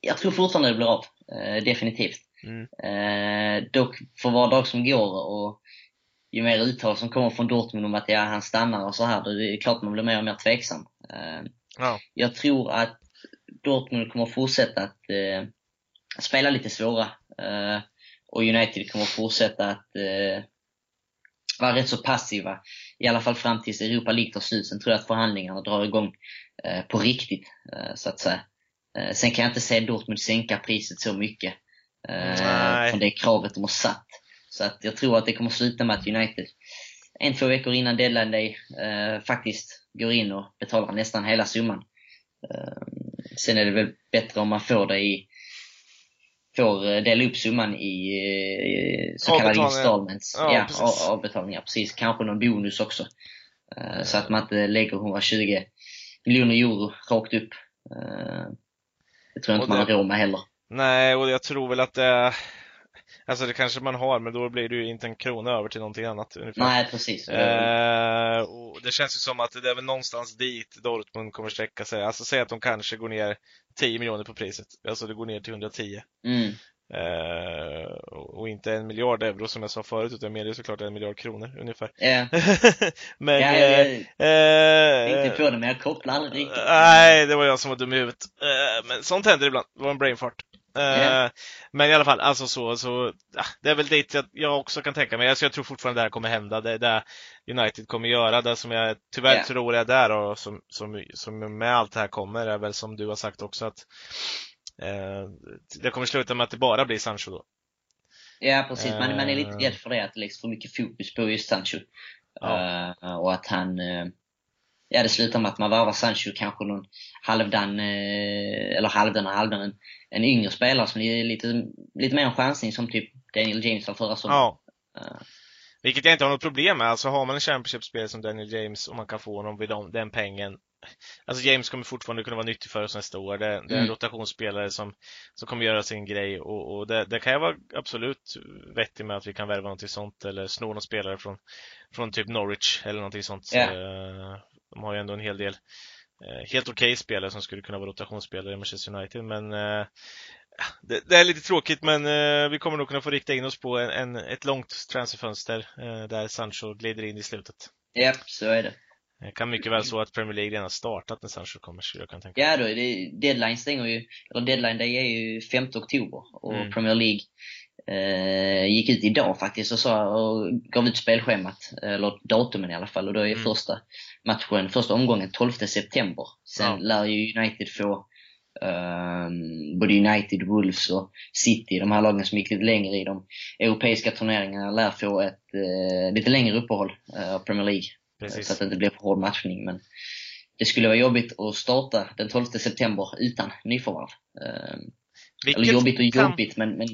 jag tror fortfarande det blir av. Eh, definitivt. Mm. Eh, dock för var dag som går och ju mer uttal som kommer från Dortmund om att ja, han stannar och så här, då är det klart man blir mer och mer tveksam. Ja. Jag tror att Dortmund kommer fortsätta att spela lite svåra. och United kommer fortsätta att vara rätt så passiva. I alla fall fram tills Europa League tar slut. Sen tror jag att förhandlingarna drar igång eh, på riktigt, eh, så att säga. Eh, sen kan jag inte se Dortmund sänka priset så mycket. Nej. Från det kravet de har satt. Så att jag tror att det kommer sluta med att United en, två veckor innan deadline day eh, faktiskt går in och betalar nästan hela summan. Eh, sen är det väl bättre om man får det i får eh, dela upp summan i eh, så kallade installments. Ja, ja precis. avbetalningar. Precis. Kanske någon bonus också. Uh, så att man inte lägger 120 miljoner euro rakt upp. Det tror jag inte det, man har råd med heller. Nej, och jag tror väl att det Alltså det kanske man har, men då blir det ju inte en krona över till någonting annat. Ungefär. Nej, precis. Eh, och det känns ju som att det är väl någonstans dit Dortmund kommer sträcka sig. Alltså säg att de kanske går ner 10 miljoner på priset. Alltså det går ner till 110. Mm. Eh, och inte en miljard euro som jag sa förut, utan mer är såklart en miljard kronor ungefär. Yeah. <laughs> men, ja, jag, eh, inte på det, men jag kopplar aldrig riktigt. Nej, det var jag som var dum i huvudet. Eh, men sånt händer ibland. Det var en brainfart. Yeah. Men i alla fall, alltså så, så det är väl dit jag, jag också kan tänka mig. Alltså jag tror fortfarande det här kommer hända. Det är det United kommer göra. Det som jag tyvärr yeah. tror är där och som, som, som med allt det här kommer är väl som du har sagt också att eh, det kommer sluta med att det bara blir Sancho då. Ja, precis. Man, man är lite rädd för det, att det läggs för mycket fokus på just Sancho. Ja. Uh, och att han uh, ja, det slutar med att man varvar Sancho kanske någon halvdan, eh, eller halvdan och halvdan, en, en yngre spelare som är lite, lite mer en chansning som typ Daniel James var förra sommaren. Ja. Uh. Vilket jag inte har något problem med. Alltså har man en Championship-spelare som Daniel James och man kan få honom vid den pengen. Alltså James kommer fortfarande kunna vara nyttig för oss nästa år. Det, det är en mm. rotationsspelare som, som kommer göra sin grej och, och det, det, kan jag vara absolut vettig med att vi kan värva någonting sånt eller sno någon spelare från, från typ Norwich eller någonting sånt. Yeah. De har ju ändå en hel del eh, helt okej okay spelare som skulle kunna vara rotationsspelare i Manchester United. Men eh, det, det, är lite tråkigt men eh, vi kommer nog kunna få rikta in oss på en, en ett långt transferfönster där Sancho glider in i slutet. Ja, så är det. Det kan mycket väl så att Premier League redan startat när Sancho kommer, så jag kan tänka Ja, då det, deadline stänger ju, eller deadline day är ju 5 oktober och mm. Premier League eh, gick ut idag faktiskt och, sa, och gav ut spelschemat, eller datumen i alla fall, och då är mm. första matchen, första omgången 12 september. Sen ja. lär ju United få Um, både United, Wolves och City, de här lagen som gick lite längre i de europeiska turneringarna, lär få ett uh, lite längre uppehåll uh, av Premier League. Precis. Så att det inte blir för hård matchning. Men det skulle vara jobbigt att starta den 12 september utan nyförvärv. Um, eller jobbigt och jobbigt, kan... men, men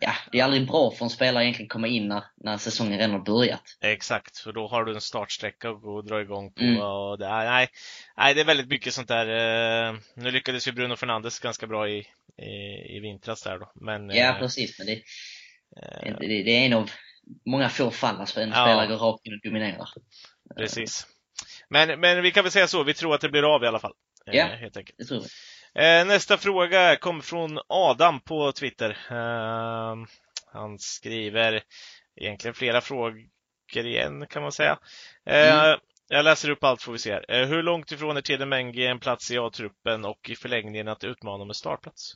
ja, det är aldrig bra för en spelare egentligen komma in när, när säsongen redan har börjat. Exakt, för då har du en startsträcka att gå och dra igång på. Mm. Och det, nej, nej, det är väldigt mycket sånt där. Eh, nu lyckades ju Bruno Fernandes ganska bra i, i, i vintras där då. Men, ja, eh, precis. Men det, eh, det, det, är en av många få fall alltså en ja. spelare går rakt in och dominerar. Precis. Men, men vi kan väl säga så, vi tror att det blir av i alla fall. Ja, helt enkelt. det tror vi. Eh, nästa fråga kommer från Adam på Twitter. Eh, han skriver egentligen flera frågor igen kan man säga. Eh, mm. jag läser upp allt får vi se. Eh, hur långt ifrån är Tede Mengi en plats i A-truppen och i förlängningen att utmana med startplats?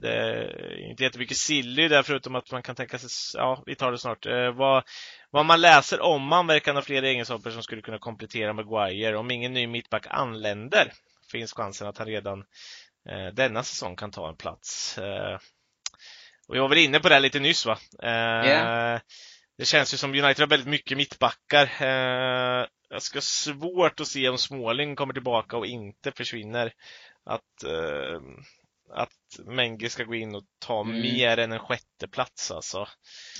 Det är inte jättemycket silly där förutom att man kan tänka sig, ja, vi tar det snart. Vad, vad man läser om man verkar ha flera egenskaper som skulle kunna komplettera Maguire. Om ingen ny mittback anländer finns chansen att han redan denna säsong kan ta en plats. Eh, och jag var väl inne på det lite nyss va? Yeah. Det känns ju som United har väldigt mycket mittbackar. Eh, jag ska svårt att se om Småling kommer tillbaka och inte försvinner. Att, eh, att Menge ska gå in och ta mm. mer än en sjätte plats alltså.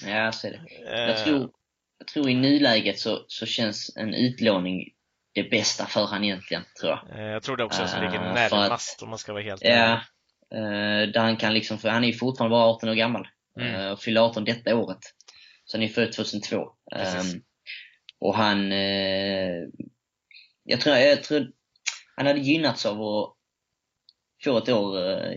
Ja, jag ser det. Jag eh. tror, jag tror i nuläget så, så känns en utlåning det bästa för han egentligen, tror jag. Eh, jag tror det också, som ligger uh, närmast att, om man ska vara helt Ja, uh, där han kan liksom, för han är ju fortfarande bara 18 år gammal. Mm. Och fyller 18 detta året. Så han är född 2002. Um, och han, jag tror, jag tror han hade gynnats av att få ett år uh,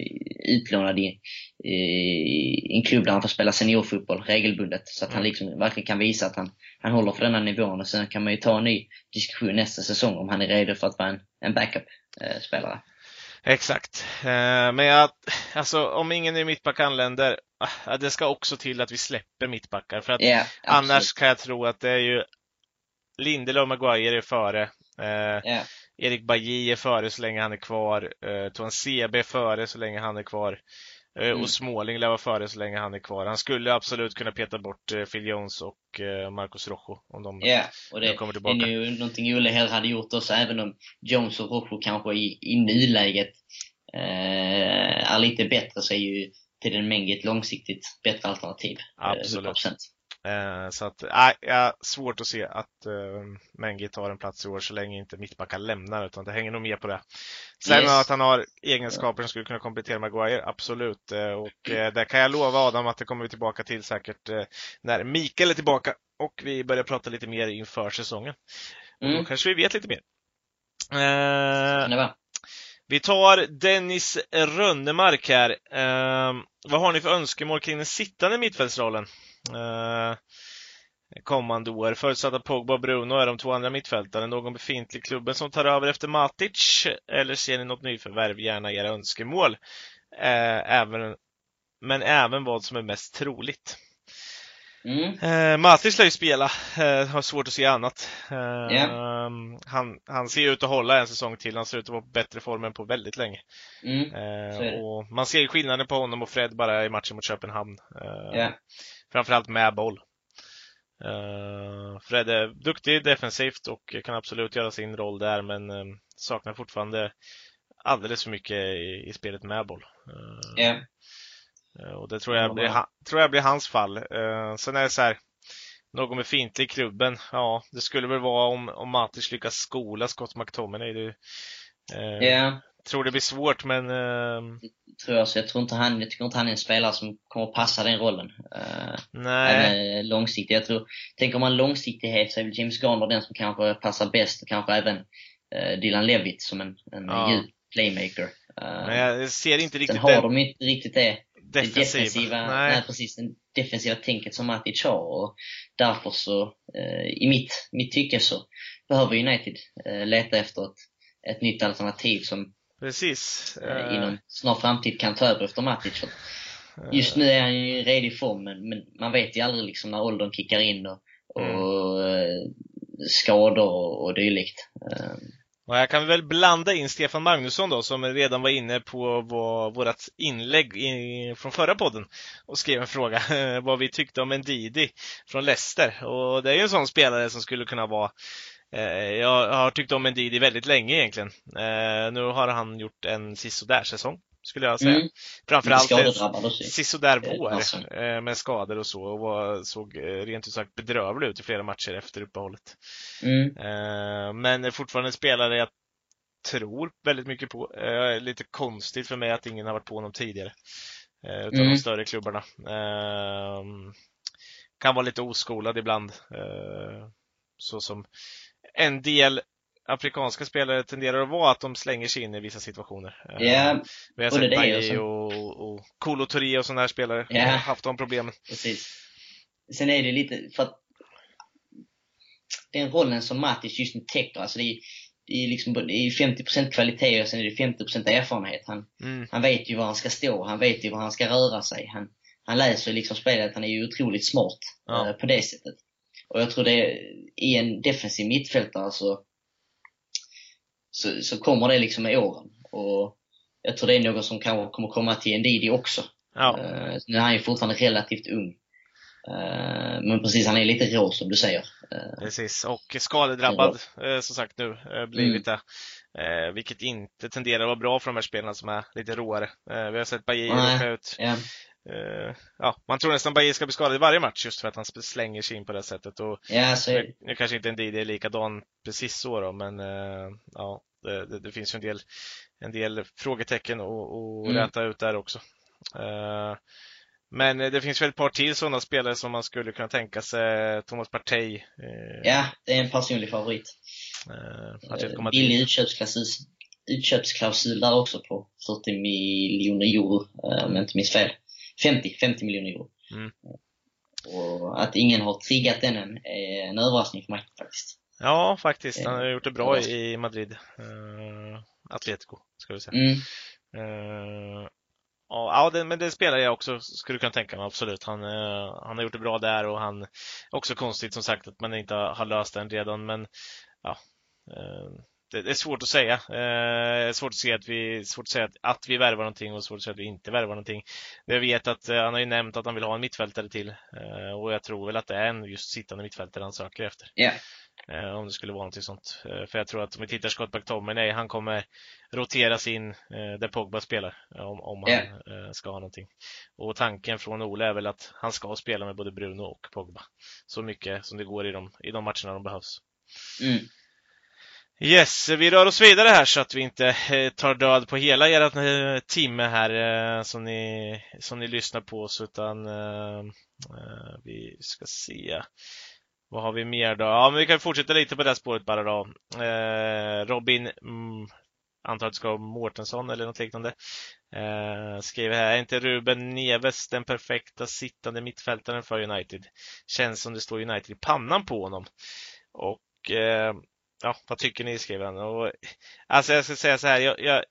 utlånad i, i, en klubb där han får spela seniorfotboll regelbundet. Så att mm. han liksom verkligen kan visa att han, han håller för denna nivån. Och sen kan man ju ta en ny diskussion nästa säsong om han är redo för att vara en, en backup-spelare. Exakt. Eh, men jag, alltså om ingen i mittback anländer, ah, det ska också till att vi släpper mittbackar. För att yeah, annars kan jag tro att det är ju Lindelöf och Maguire är före. Yeah. Erik Bajy är före så länge han är kvar. Eh, Toan CB är före så länge han är kvar. Eh, mm. Och Småling lär vara före så länge han är kvar. Han skulle absolut kunna peta bort eh, Phil Jones och eh, Marcos Rojo om de yeah, och det, kommer tillbaka. Det är ju någonting Olle hellre hade gjort också, även om Jones och Rojo kanske i, i nuläget eh, är lite bättre så är ju till den Mengi ett långsiktigt bättre alternativ. Absolut. Eh, Eh, så att, äh, svårt att se att eh, Mengi tar en plats i år så länge inte mittbackar lämnar, utan det hänger nog mer på det. Sen yes. att han har egenskaper som skulle kunna komplettera Maguire, absolut. Eh, och eh, det kan jag lova Adam att det kommer vi tillbaka till säkert eh, när Mikael är tillbaka och vi börjar prata lite mer inför säsongen. Och mm. då kanske vi vet lite mer. Eh, vi tar Dennis Rönnemark här. Eh, vad har ni för önskemål kring den sittande mittfältsrollen? Eh, kommande år. Förutsatt att Pogba och Bruno är de två andra mittfältarna. Någon befintlig klubben som tar över efter Matic? Eller ser ni något nyförvärv? Gärna era önskemål. Eh, även, men även vad som är mest troligt. Mm. Eh, Matic lär ju spela, eh, har svårt att se annat. Eh, yeah. han, han ser ut att hålla en säsong till, han ser ut att vara på bättre form än på väldigt länge. Mm. Eh, och man ser skillnaden på honom och Fred bara i matchen mot Köpenhamn. Yeah. Framförallt med boll. Uh, Fred är duktig defensivt och kan absolut göra sin roll där men uh, saknar fortfarande alldeles för mycket i, i spelet med boll. Uh, yeah. och det tror jag, blir, tror jag blir hans fall. sen är det så här, någon med fintlig i klubben, ja, det skulle väl vara om, om Matic lyckas skola Scott McTominay. Det, yeah tror det blir svårt, men... Uh... Tror jag, så jag, tror inte han, jag tycker inte han är en spelare som kommer passa den rollen. Uh, Nej. Även långsiktigt. Jag tror, tänker man långsiktighet så är väl James Garner den som kanske passar bäst, och kanske även uh, Dylan Levitt som en, en ja. djup playmaker. Men jag ser inte riktigt Sen har de inte riktigt det, defensiva. det defensiva, nej. nej. precis, det defensiva tänket som Matic har. Och därför så, i mitt, mitt tycke så behöver United leta efter ett, ett nytt alternativ som Precis. Eh, inom snar framtid kan ta över efter Matic. Just nu är han ju i redig form, men, men, man vet ju aldrig liksom när åldern kickar in och, och mm. skador och, och dylikt. Eh. Och här kan vi väl blanda in Stefan Magnusson då, som redan var inne på vårt inlägg i, från förra podden och skrev en fråga <laughs> vad vi tyckte om en Didi från Leicester. Och det är ju en sån spelare som skulle kunna vara Eh, jag har tyckt om Ndidi väldigt länge egentligen. Eh, nu har han gjort en sisådär säsong skulle jag säga. Mm. Framförallt sisådär vår eh, med skador och så och var, såg rent ut sagt bedrövlig ut i flera matcher efter uppehållet. Mm. Men fortfarande en spelare jag tror väldigt mycket på. Lite konstigt för mig att ingen har varit på honom tidigare. Utav mm. de större klubbarna. Kan vara lite oskolad ibland. Så som en del afrikanska spelare tenderar att vara att de slänger sig in i vissa situationer. Ja, yeah. Vi har sett Bailly och, och Kolo Touré och sådana här spelare yeah. har haft de problemen. Precis. Sen är det lite, för att den rollen som Matic just nu täcker. Alltså det är, det är, liksom, det är 50% kvalitet och sen är det 50% erfarenhet. Han, Mm. han vet ju var han ska stå, han vet ju var han ska röra sig. Han, han läser liksom spelet, han är ju otroligt smart Ja. eh, på det sättet. Och jag tror det, i en defensiv mittfältare så, så, så kommer det liksom med åren. Och jag tror det är något som kanske kommer komma till Ndidi också. Ja, Eh, nu är han ju fortfarande relativt ung. Eh, men precis, han är lite rå som du säger. Eh, precis. Och skadedrabbad, eh, som sagt nu, eh, blivit det. Eh, vilket inte tenderar att vara bra för de här spelarna som är lite råare. Vi har sett Bajir Nej. åka ut. ja, Eh, ja, man tror nästan Bajir ska bli skadad i varje match just för att han slänger sig in på det sättet. Och ja, så är det. nu, nu kanske inte Ndidi är likadan precis så då, men eh, ja, det, det, det finns ju en del, en del frågetecken att Mm. räta ut där också. Eh, men det finns väl ett par till sådana spelare som man skulle kunna tänka sig. Thomas Partey. Ja, det är en personlig favorit. eh. Billig utköpsklausul, utköpsklausul där också på 40 miljoner euro, om jag inte minns fel. 50, 50 miljoner euro. Mm. Och att ingen har triggat den än är en överraskning för mig faktiskt. Ja, faktiskt. Han har Eh, gjort det bra i Madrid. Eh, Atletico, ska vi säga. Mm. Eh, ja, det, men det spelar jag också, skulle kunna tänka mig, absolut. Han, eh, han har gjort det bra där och han, också konstigt som sagt att man inte har, löst den redan, men ja. Eh, det, är svårt att säga. Eh, svårt att se att vi, svårt att säga att, att vi värvar någonting och svårt att säga att vi inte värvar någonting. Jag vet att eh, han har ju nämnt att han vill ha en mittfältare till eh, och jag tror väl att det är en just sittande mittfältare han söker efter. Ja. Eh, om det skulle vara någonting sånt. Eh, för jag tror att om vi tittar Scott McTominay, han kommer roteras in eh, där Pogba spelar. eh, Om, om han eh, ska ha någonting. Och tanken från Ole är väl att han ska spela med både Bruno och Pogba. Så mycket som det går i de, i de matcherna de behövs. Mm. Yes, vi rör oss vidare här så att vi inte eh, tar död på hela ert eh, timme här eh, som ni, som ni lyssnar på oss utan vi ska se. Vad har vi mer då? Ja, men vi kan fortsätta lite på det här spåret bara då. Robin, mm, antar att det ska vara Mårtensson eller något liknande. Eh, skriver här, är inte Ruben Neves den perfekta sittande mittfältaren för United? Känns som det står United i pannan på honom. Och eh, ja, vad tycker ni? skriver han. Och, alltså jag ska säga så här, jag, jag,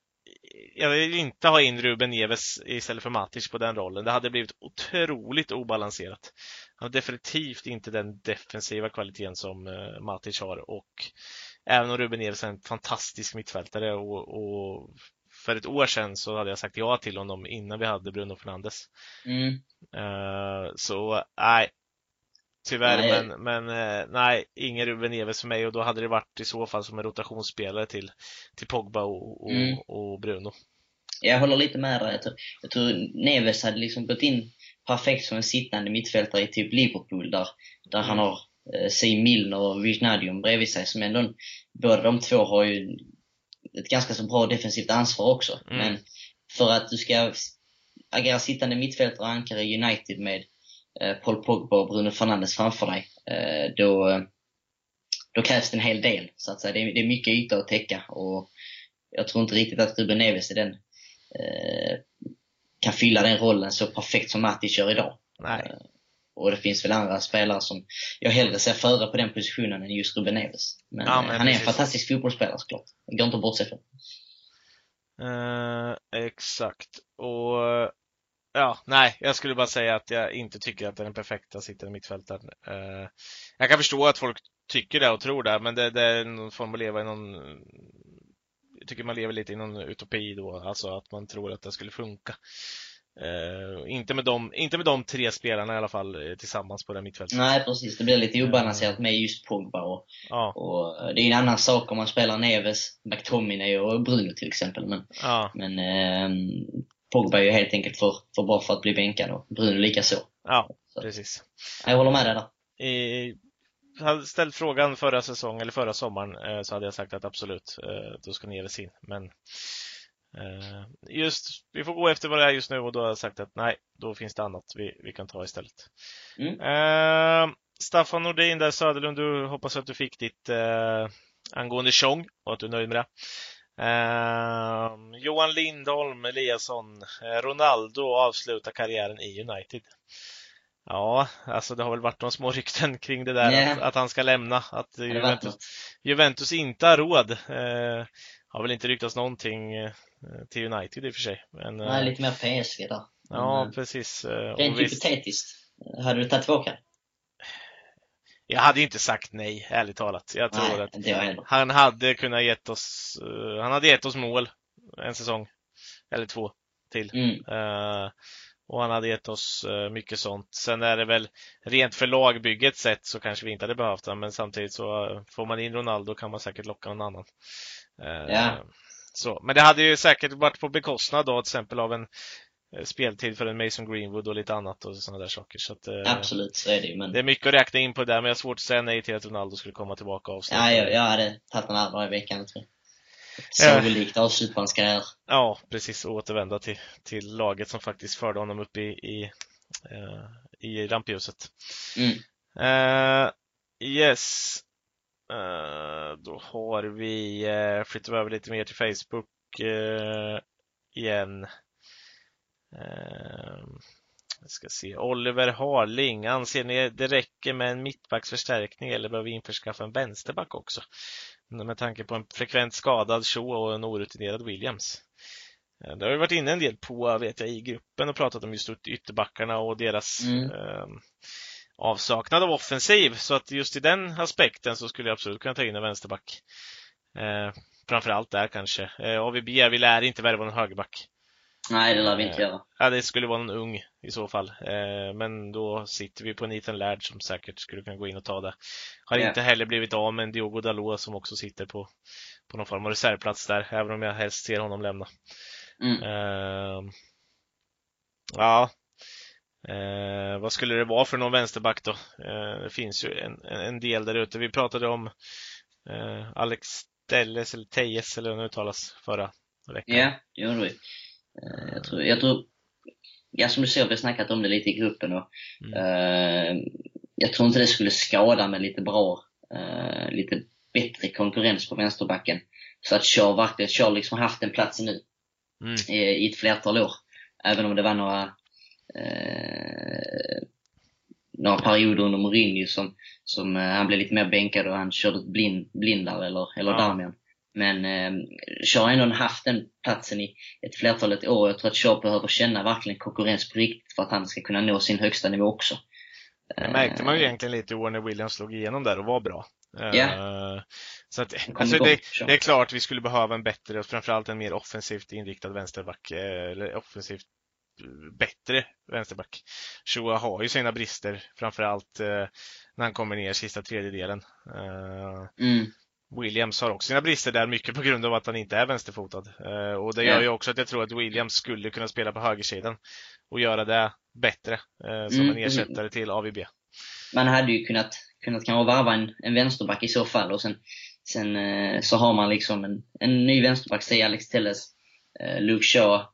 jag vill inte ha in Ruben Neves istället för Matic på den rollen. Det hade blivit otroligt obalanserat. Han har definitivt inte den defensiva kvaliteten som eh, Matic har och även om Ruben Neves är en fantastisk mittfältare och, och för ett år sedan så hade jag sagt ja till honom innan vi hade Bruno Fernandes. Mm. Eh, så nej, tyvärr, Nej. men, men eh, nej, ingen Ruben Neves för mig och då hade det varit i så fall som en rotationsspelare till, till Pogba och, och, Mm. och Bruno. Jag håller lite med dig. Jag tror, jag tror Neves hade liksom gått in perfekt som en sittande mittfältare i typ Liverpool där, där han har eh, Siim Milner och Wijnaldum bredvid sig som ändå, båda de två har ju ett ganska så bra defensivt ansvar också. Mm. Men för att du ska agera sittande mittfältare och ankare i United med Paul Pogba och Bruno Fernandes framför dig, eh, då, eh, då krävs det en hel del. Så att säga. Det, är, det är mycket yta att täcka och jag tror inte riktigt att Ruben Neves är den eh, kan fylla den rollen så perfekt som Matic gör idag. Nej, Eh, Och det finns väl andra spelare som jag hellre ser före på den positionen än just Ruben Neves. Men, Ja, eh, men han är en precis. fantastisk fotbollsspelare såklart. Det går inte att bortse från. Eh, exakt. Och ja, nej, jag skulle bara säga att jag inte tycker att det är den perfekta sittande mittfältaren. Eh, jag kan förstå att folk tycker det och tror det, men det, det är någon form att leva i någon jag tycker man lever lite i någon utopi då, alltså att man tror att det skulle funka. Eh, inte, med de, inte med de tre spelarna i alla fall eh, tillsammans på det mittfältet. Nej, precis. Det blir lite obalanserat med just Pogba. Och, Ja, och eh, det är en annan sak om man spelar Neves, McTominay och Bruno till exempel. Men, ja, men eh, Pogba är ju helt enkelt för, för bra för att bli bänkad och Bruno lika så. ja, Så. precis. Jag håller med dig där. i, hade ställt frågan förra säsongen eller förra sommaren eh, så hade jag sagt att absolut, eh, då ska Neves in. Men eh, just, vi får gå efter vad det är just nu och då har jag sagt att nej, då finns det annat vi, vi kan ta istället. Mm. Staffan Nordin där, Söderlund, du hoppas att du fick ditt eh, angående Tjong och att du är nöjd med det. Eh, Johan Lindholm Eliasson, eh, Ronaldo avslutar karriären i United. Ja, alltså det har väl varit några små rykten kring det där att, att han ska lämna. Att Juventus? Juventus inte har råd. Eh, har väl inte ryktats någonting eh, till United i och för sig. Men, eh, Nej, lite mer PSG där. ja, Men, precis. Eh, Rent hypotetiskt. Hade du tagit tillbaka? Jag hade inte sagt nej, ärligt talat. Jag tror Nej, att han hade kunnat gett oss, eh, han hade gett oss mål en säsong. Eller två till. Mm. Eh, och han hade gett oss eh, mycket sånt. Sen är det väl rent för lagbygget sett så kanske vi inte hade behövt han, men samtidigt så får man in Ronaldo kan man säkert locka någon annan. Ja. Så. Men det hade ju säkert varit på bekostnad då till exempel av en speltid för en Mason Greenwood och lite annat och sådana där saker. Så att, eh, Absolut, så är det ju. Men Det är mycket att räkna in på det där, men jag har svårt att säga nej till att Ronaldo skulle komma tillbaka och avsluta. ja, jag, jag hade tagit här varje vecka, tror jag. Ja. Sagolikt avslut på hans karriär. Ja, precis. Och återvända till, till laget som faktiskt förde honom upp i, i, eh, i rampljuset. Mm. Eh, yes. Eh, då har vi, uh, flyttar över lite mer till Facebook eh, igen. Uh, jag ska se. Oliver Harling, anser ni det räcker med en mittbacksförstärkning eller behöver vi införskaffa en vänsterback också? Med tanke på en frekvent skadad Shaw och en orutinerad Williams. Eh, Det har vi varit inne en del på, vet jag, i gruppen och pratat om just ytterbackarna och deras Mm. eh, avsaknad av offensiv. Så att just i den aspekten så skulle jag absolut kunna ta in en vänsterback. Eh, framförallt där kanske. Eh, AVB, vi lär inte värva någon högerback. Nej, det lär vi inte Eh, göra. Ja, det skulle vara någon ung i så fall. Eh, men då sitter vi på en Ethan Laird som säkert skulle kunna gå in och ta det. Har Ja. inte heller blivit av med en Diogo Dalot som också sitter på, på någon form av reservplats där, även om jag helst ser honom lämna. Mm. Eh, ja, eh, vad skulle det vara för någon vänsterback då? Eh, det finns ju en, en del där ute. Vi pratade om eh, Alex Telles eller Tejes eller hur det uttalas förra veckan. Ja, det gjorde vi. Eh, Jag tror, jag tror, ja som du ser, vi har snackat om det lite i gruppen och Mm. eh, jag tror inte det skulle skada med lite bra, eh, lite bättre konkurrens på vänsterbacken. Så att Shaw verkligen, Shaw liksom haft den platsen nu Mm. i, i ett flertal år. Även om det var några, eh, några perioder under Mourinho som, som eh, han blev lite mer bänkad och han körde blind, blindare eller, eller Ja. Darmian. Men eh, Shaw har ändå haft den platsen i ett flertalet år. Jag tror att Shaw behöver känna verkligen konkurrens på riktigt för att han ska kunna nå sin högsta nivå också. Det märkte man ju Eh, egentligen lite i år när Williams slog igenom där och var bra. Eh, Så att, alltså det, det är klart vi skulle behöva en bättre och framförallt en mer offensivt inriktad vänsterback. eh, Eller offensivt eh, bättre vänsterback. Shoa har ju sina brister, framförallt när han kommer ner sista tredjedelen. Mm, Williams har också sina brister där, mycket på grund av att han inte är vänsterfotad. Eh, Och det gör ju också att jag tror att Williams skulle kunna spela på högersidan och göra det bättre eh, som Mm, en ersättare till AVB. man hade ju kunnat, kunnat kanske varva en, en vänsterback i så fall och sen, sen eh, så har man liksom en, en ny vänsterback, säg Alex Telles, Luke Shaw,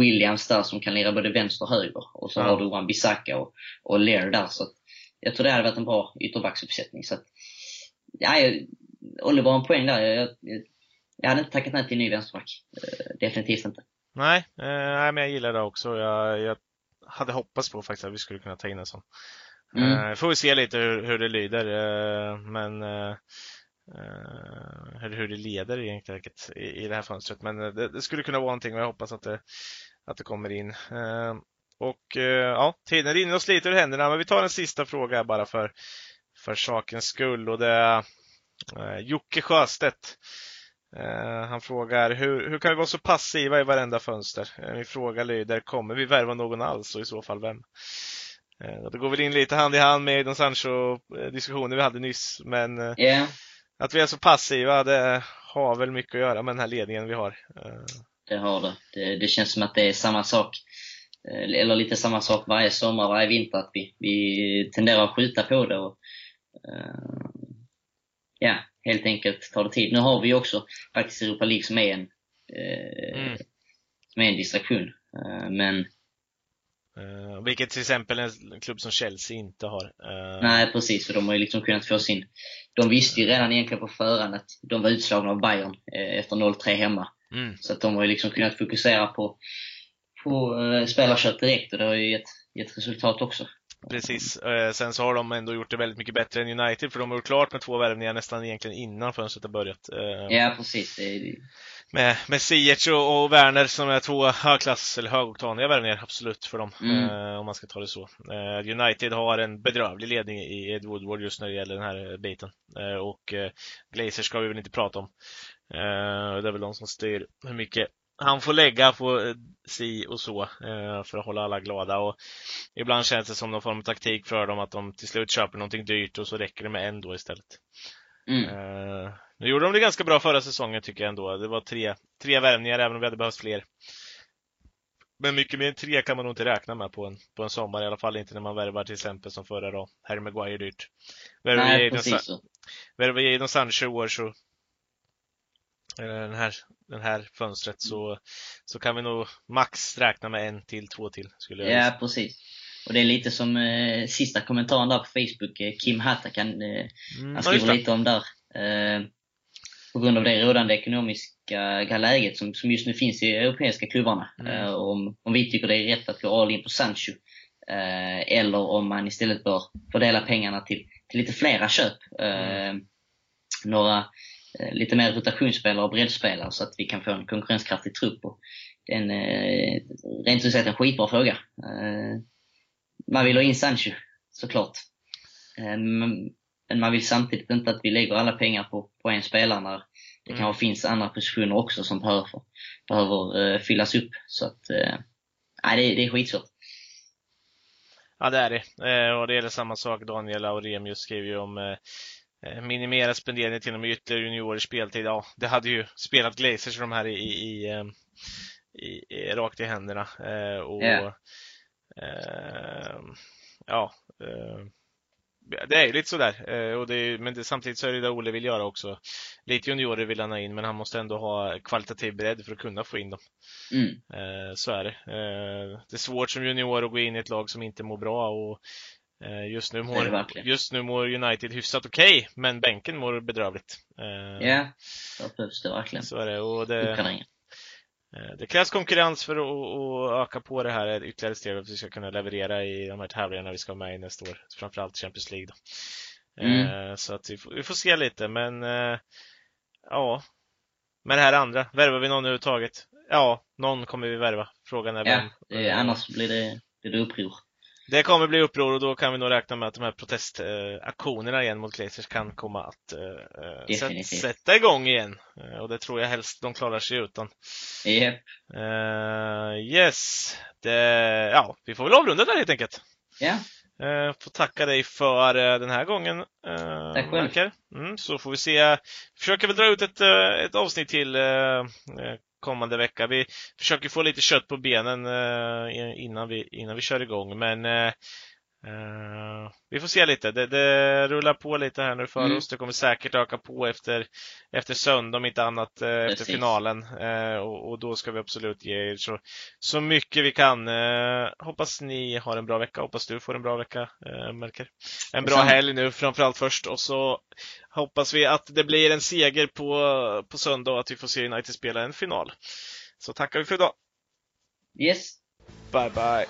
Williams där som kan lira både vänster och höger. Och så Ja. har du Wan Bissaka och, och Lear där. Så jag tror det hade varit en bra ytterbacksuppsättning. Så att, ja, jag- Oliver har en poäng där. Jag, jag, jag hade inte tackat nej till en ny vänsterback. Eh, definitivt inte. Nej, eh, nej, men jag gillar det också. Jag, jag hade hoppats på faktiskt att vi skulle kunna ta in en sån. Mm. Eh, får vi se lite hur, hur det lyder, eh, men eh, eh, eller hur det leder egentligen i, i det här fönstret. Men eh, det, det skulle kunna vara någonting och jag hoppas att det, att det kommer in. Eh, och eh, ja, tiden rinner oss lite ur händerna, men vi tar en sista fråga bara för, för sakens skull och det eh, Jocke Sjöstedt. Eh, han frågar hur, hur kan vi vara så passiva i varenda fönster? Eh, min fråga lyder, kommer vi värva någon alls och i så fall vem? Eh, det går väl in lite hand i hand med den Sancho-diskussionen vi hade nyss, men Ja, att vi är så passiva, det har väl mycket att göra med den här ledningen vi har. Det har det. det. Det känns som att det är samma sak. Eller lite samma sak varje sommar, varje vinter. Att vi, vi tenderar att skjuta på det. Och, ja, helt enkelt tar det tid. Nu har vi ju också faktiskt Europa League som är en, eh, Mm. som är en distraktion. Eh, men eh, vilket till exempel en klubb som Chelsea inte har. Eh, nej, precis. För de har ju liksom kunnat få sin... De visste ju redan egentligen på förhand att de var utslagna av Bayern eh, efter 0-3 hemma. Mm, Så att de har ju liksom kunnat fokusera på, på eh, spelarkött direkt och det har ju gett, gett resultat också. Precis. Eh, sen så har de ändå gjort det väldigt mycket bättre än United, för de har gjort klart med två värvningar nästan egentligen innan fönstret har börjat. Eh, Ja, precis. Med, med Ziyech och, och Werner som är två högklass eller högoktaniga värvningar, absolut, för dem. Mm. Eh, om man ska ta det så. United har en bedrövlig ledning i Ed Woodward just när det gäller den här biten. Och Glazer ska vi väl inte prata om. Det är väl de som styr hur mycket han får lägga på eh, si och så eh, för att hålla alla glada. Och ibland känns det som någon form av taktik för dem att de till slut köper någonting dyrt och så räcker det med en då istället. mm. Eh, nu gjorde de det ganska bra förra säsongen tycker jag ändå. Det var tre, tre värvningar även om vi hade behövt fler. Men mycket mer än tre kan man nog inte räkna med på en, på en sommar, i alla fall inte när man värvar till exempel som förra då. Harry Maguire dyrt. Värvar vi Jadon Sancho i år så den här, den här fönstret så, så kan vi nog max räkna med en till, två till skulle jag Ja, precis. Och det är lite som eh, sista kommentaren där på Facebook, eh, Kim Hattakan, eh, Mm, han skriver lite om där. Eh, på grund av det rådande ekonomiska läget som, som just nu finns i europeiska klubbarna. Mm. Eh, om, om vi tycker det är rätt att gå all in på Sancho. Eh, eller om man istället bör fördela pengarna till, till lite flera köp. Eh, Några eh, lite mer rotationsspelare och breddspelare så att vi kan få en konkurrenskraftig trupp. Och det är en, eh, rent ut sagt en skitbra fråga. Eh, man vill ha in Sancho, såklart. Eh, men man vill samtidigt inte att vi lägger alla pengar på, på en spelare när det Mm. kanske finns andra positioner också som behöver, behöver eh, fyllas upp. Så att, eh, nej, det, det är skitsvårt. Ja, det är det. Eh, och det gäller samma sak. Daniel Auremius skrev ju om eh, eh, minimera spenderingen med ytterligare juniorers speltid. Ja, det hade ju spelat Glazers de här i, i, i, eh, i, rakt i händerna. Eh, och Ja. eh, Ja, eh, det är ju lite sådär. Eh, och det är, men det, samtidigt så är det det Olle vill göra också. Lite juniorer vill han ha in, men han måste ändå ha kvalitativ bredd för att kunna få in dem. Mm. Eh, så är det. Eh, det är svårt som junior att gå in i ett lag som inte mår bra och eh, just, nu det mår, just nu mår United hyfsat okej, men bänken mår bedrövligt. Eh, Ja, det behövs det verkligen. Så är det. Och det, Uppgraderingar. eh, det krävs konkurrens för att, öka på det här ytterligare steg för att vi ska kunna leverera i de här tävlingarna vi ska vara med i nästa år. Framförallt Champions League. Då. Mm. Eh, så att vi får, vi får se lite, men eh, ja. Men det här andra, värvar vi någon överhuvudtaget? Ja, någon kommer vi värva. Frågan är Ja, vem. det, annars blir det, blir det uppror. Det kommer bli uppror och då kan vi nog räkna med att de här protestaktionerna igen mot Glazers kan komma att eh, sätt, sätta igång igen. Eh, och det tror jag helst de klarar sig utan. Japp. Eh, yes, det, ja, vi får väl avrunda där helt enkelt. Ja, Eh, får tacka dig för eh, den här gången. Eh, Tack själv. Mm, så får vi se. Försöker väl dra ut ett, eh, ett avsnitt till eh, kommande vecka. Vi försöker få lite kött på benen innan, vi, innan vi kör igång. Men eh, vi får se lite. Det, det rullar på lite här nu för Mm. oss. Det kommer säkert öka på efter, efter söndag om inte annat eh, efter finalen. Eh, och, och då ska vi absolut ge er så, så mycket vi kan. Eh, hoppas ni har en bra vecka. Hoppas du får en bra vecka, eh, Melker. En bra helg nu framförallt först och så hoppas vi att det blir en seger på, på söndag och att vi får se United spela en final. Så tackar vi för idag. yes. Bye bye!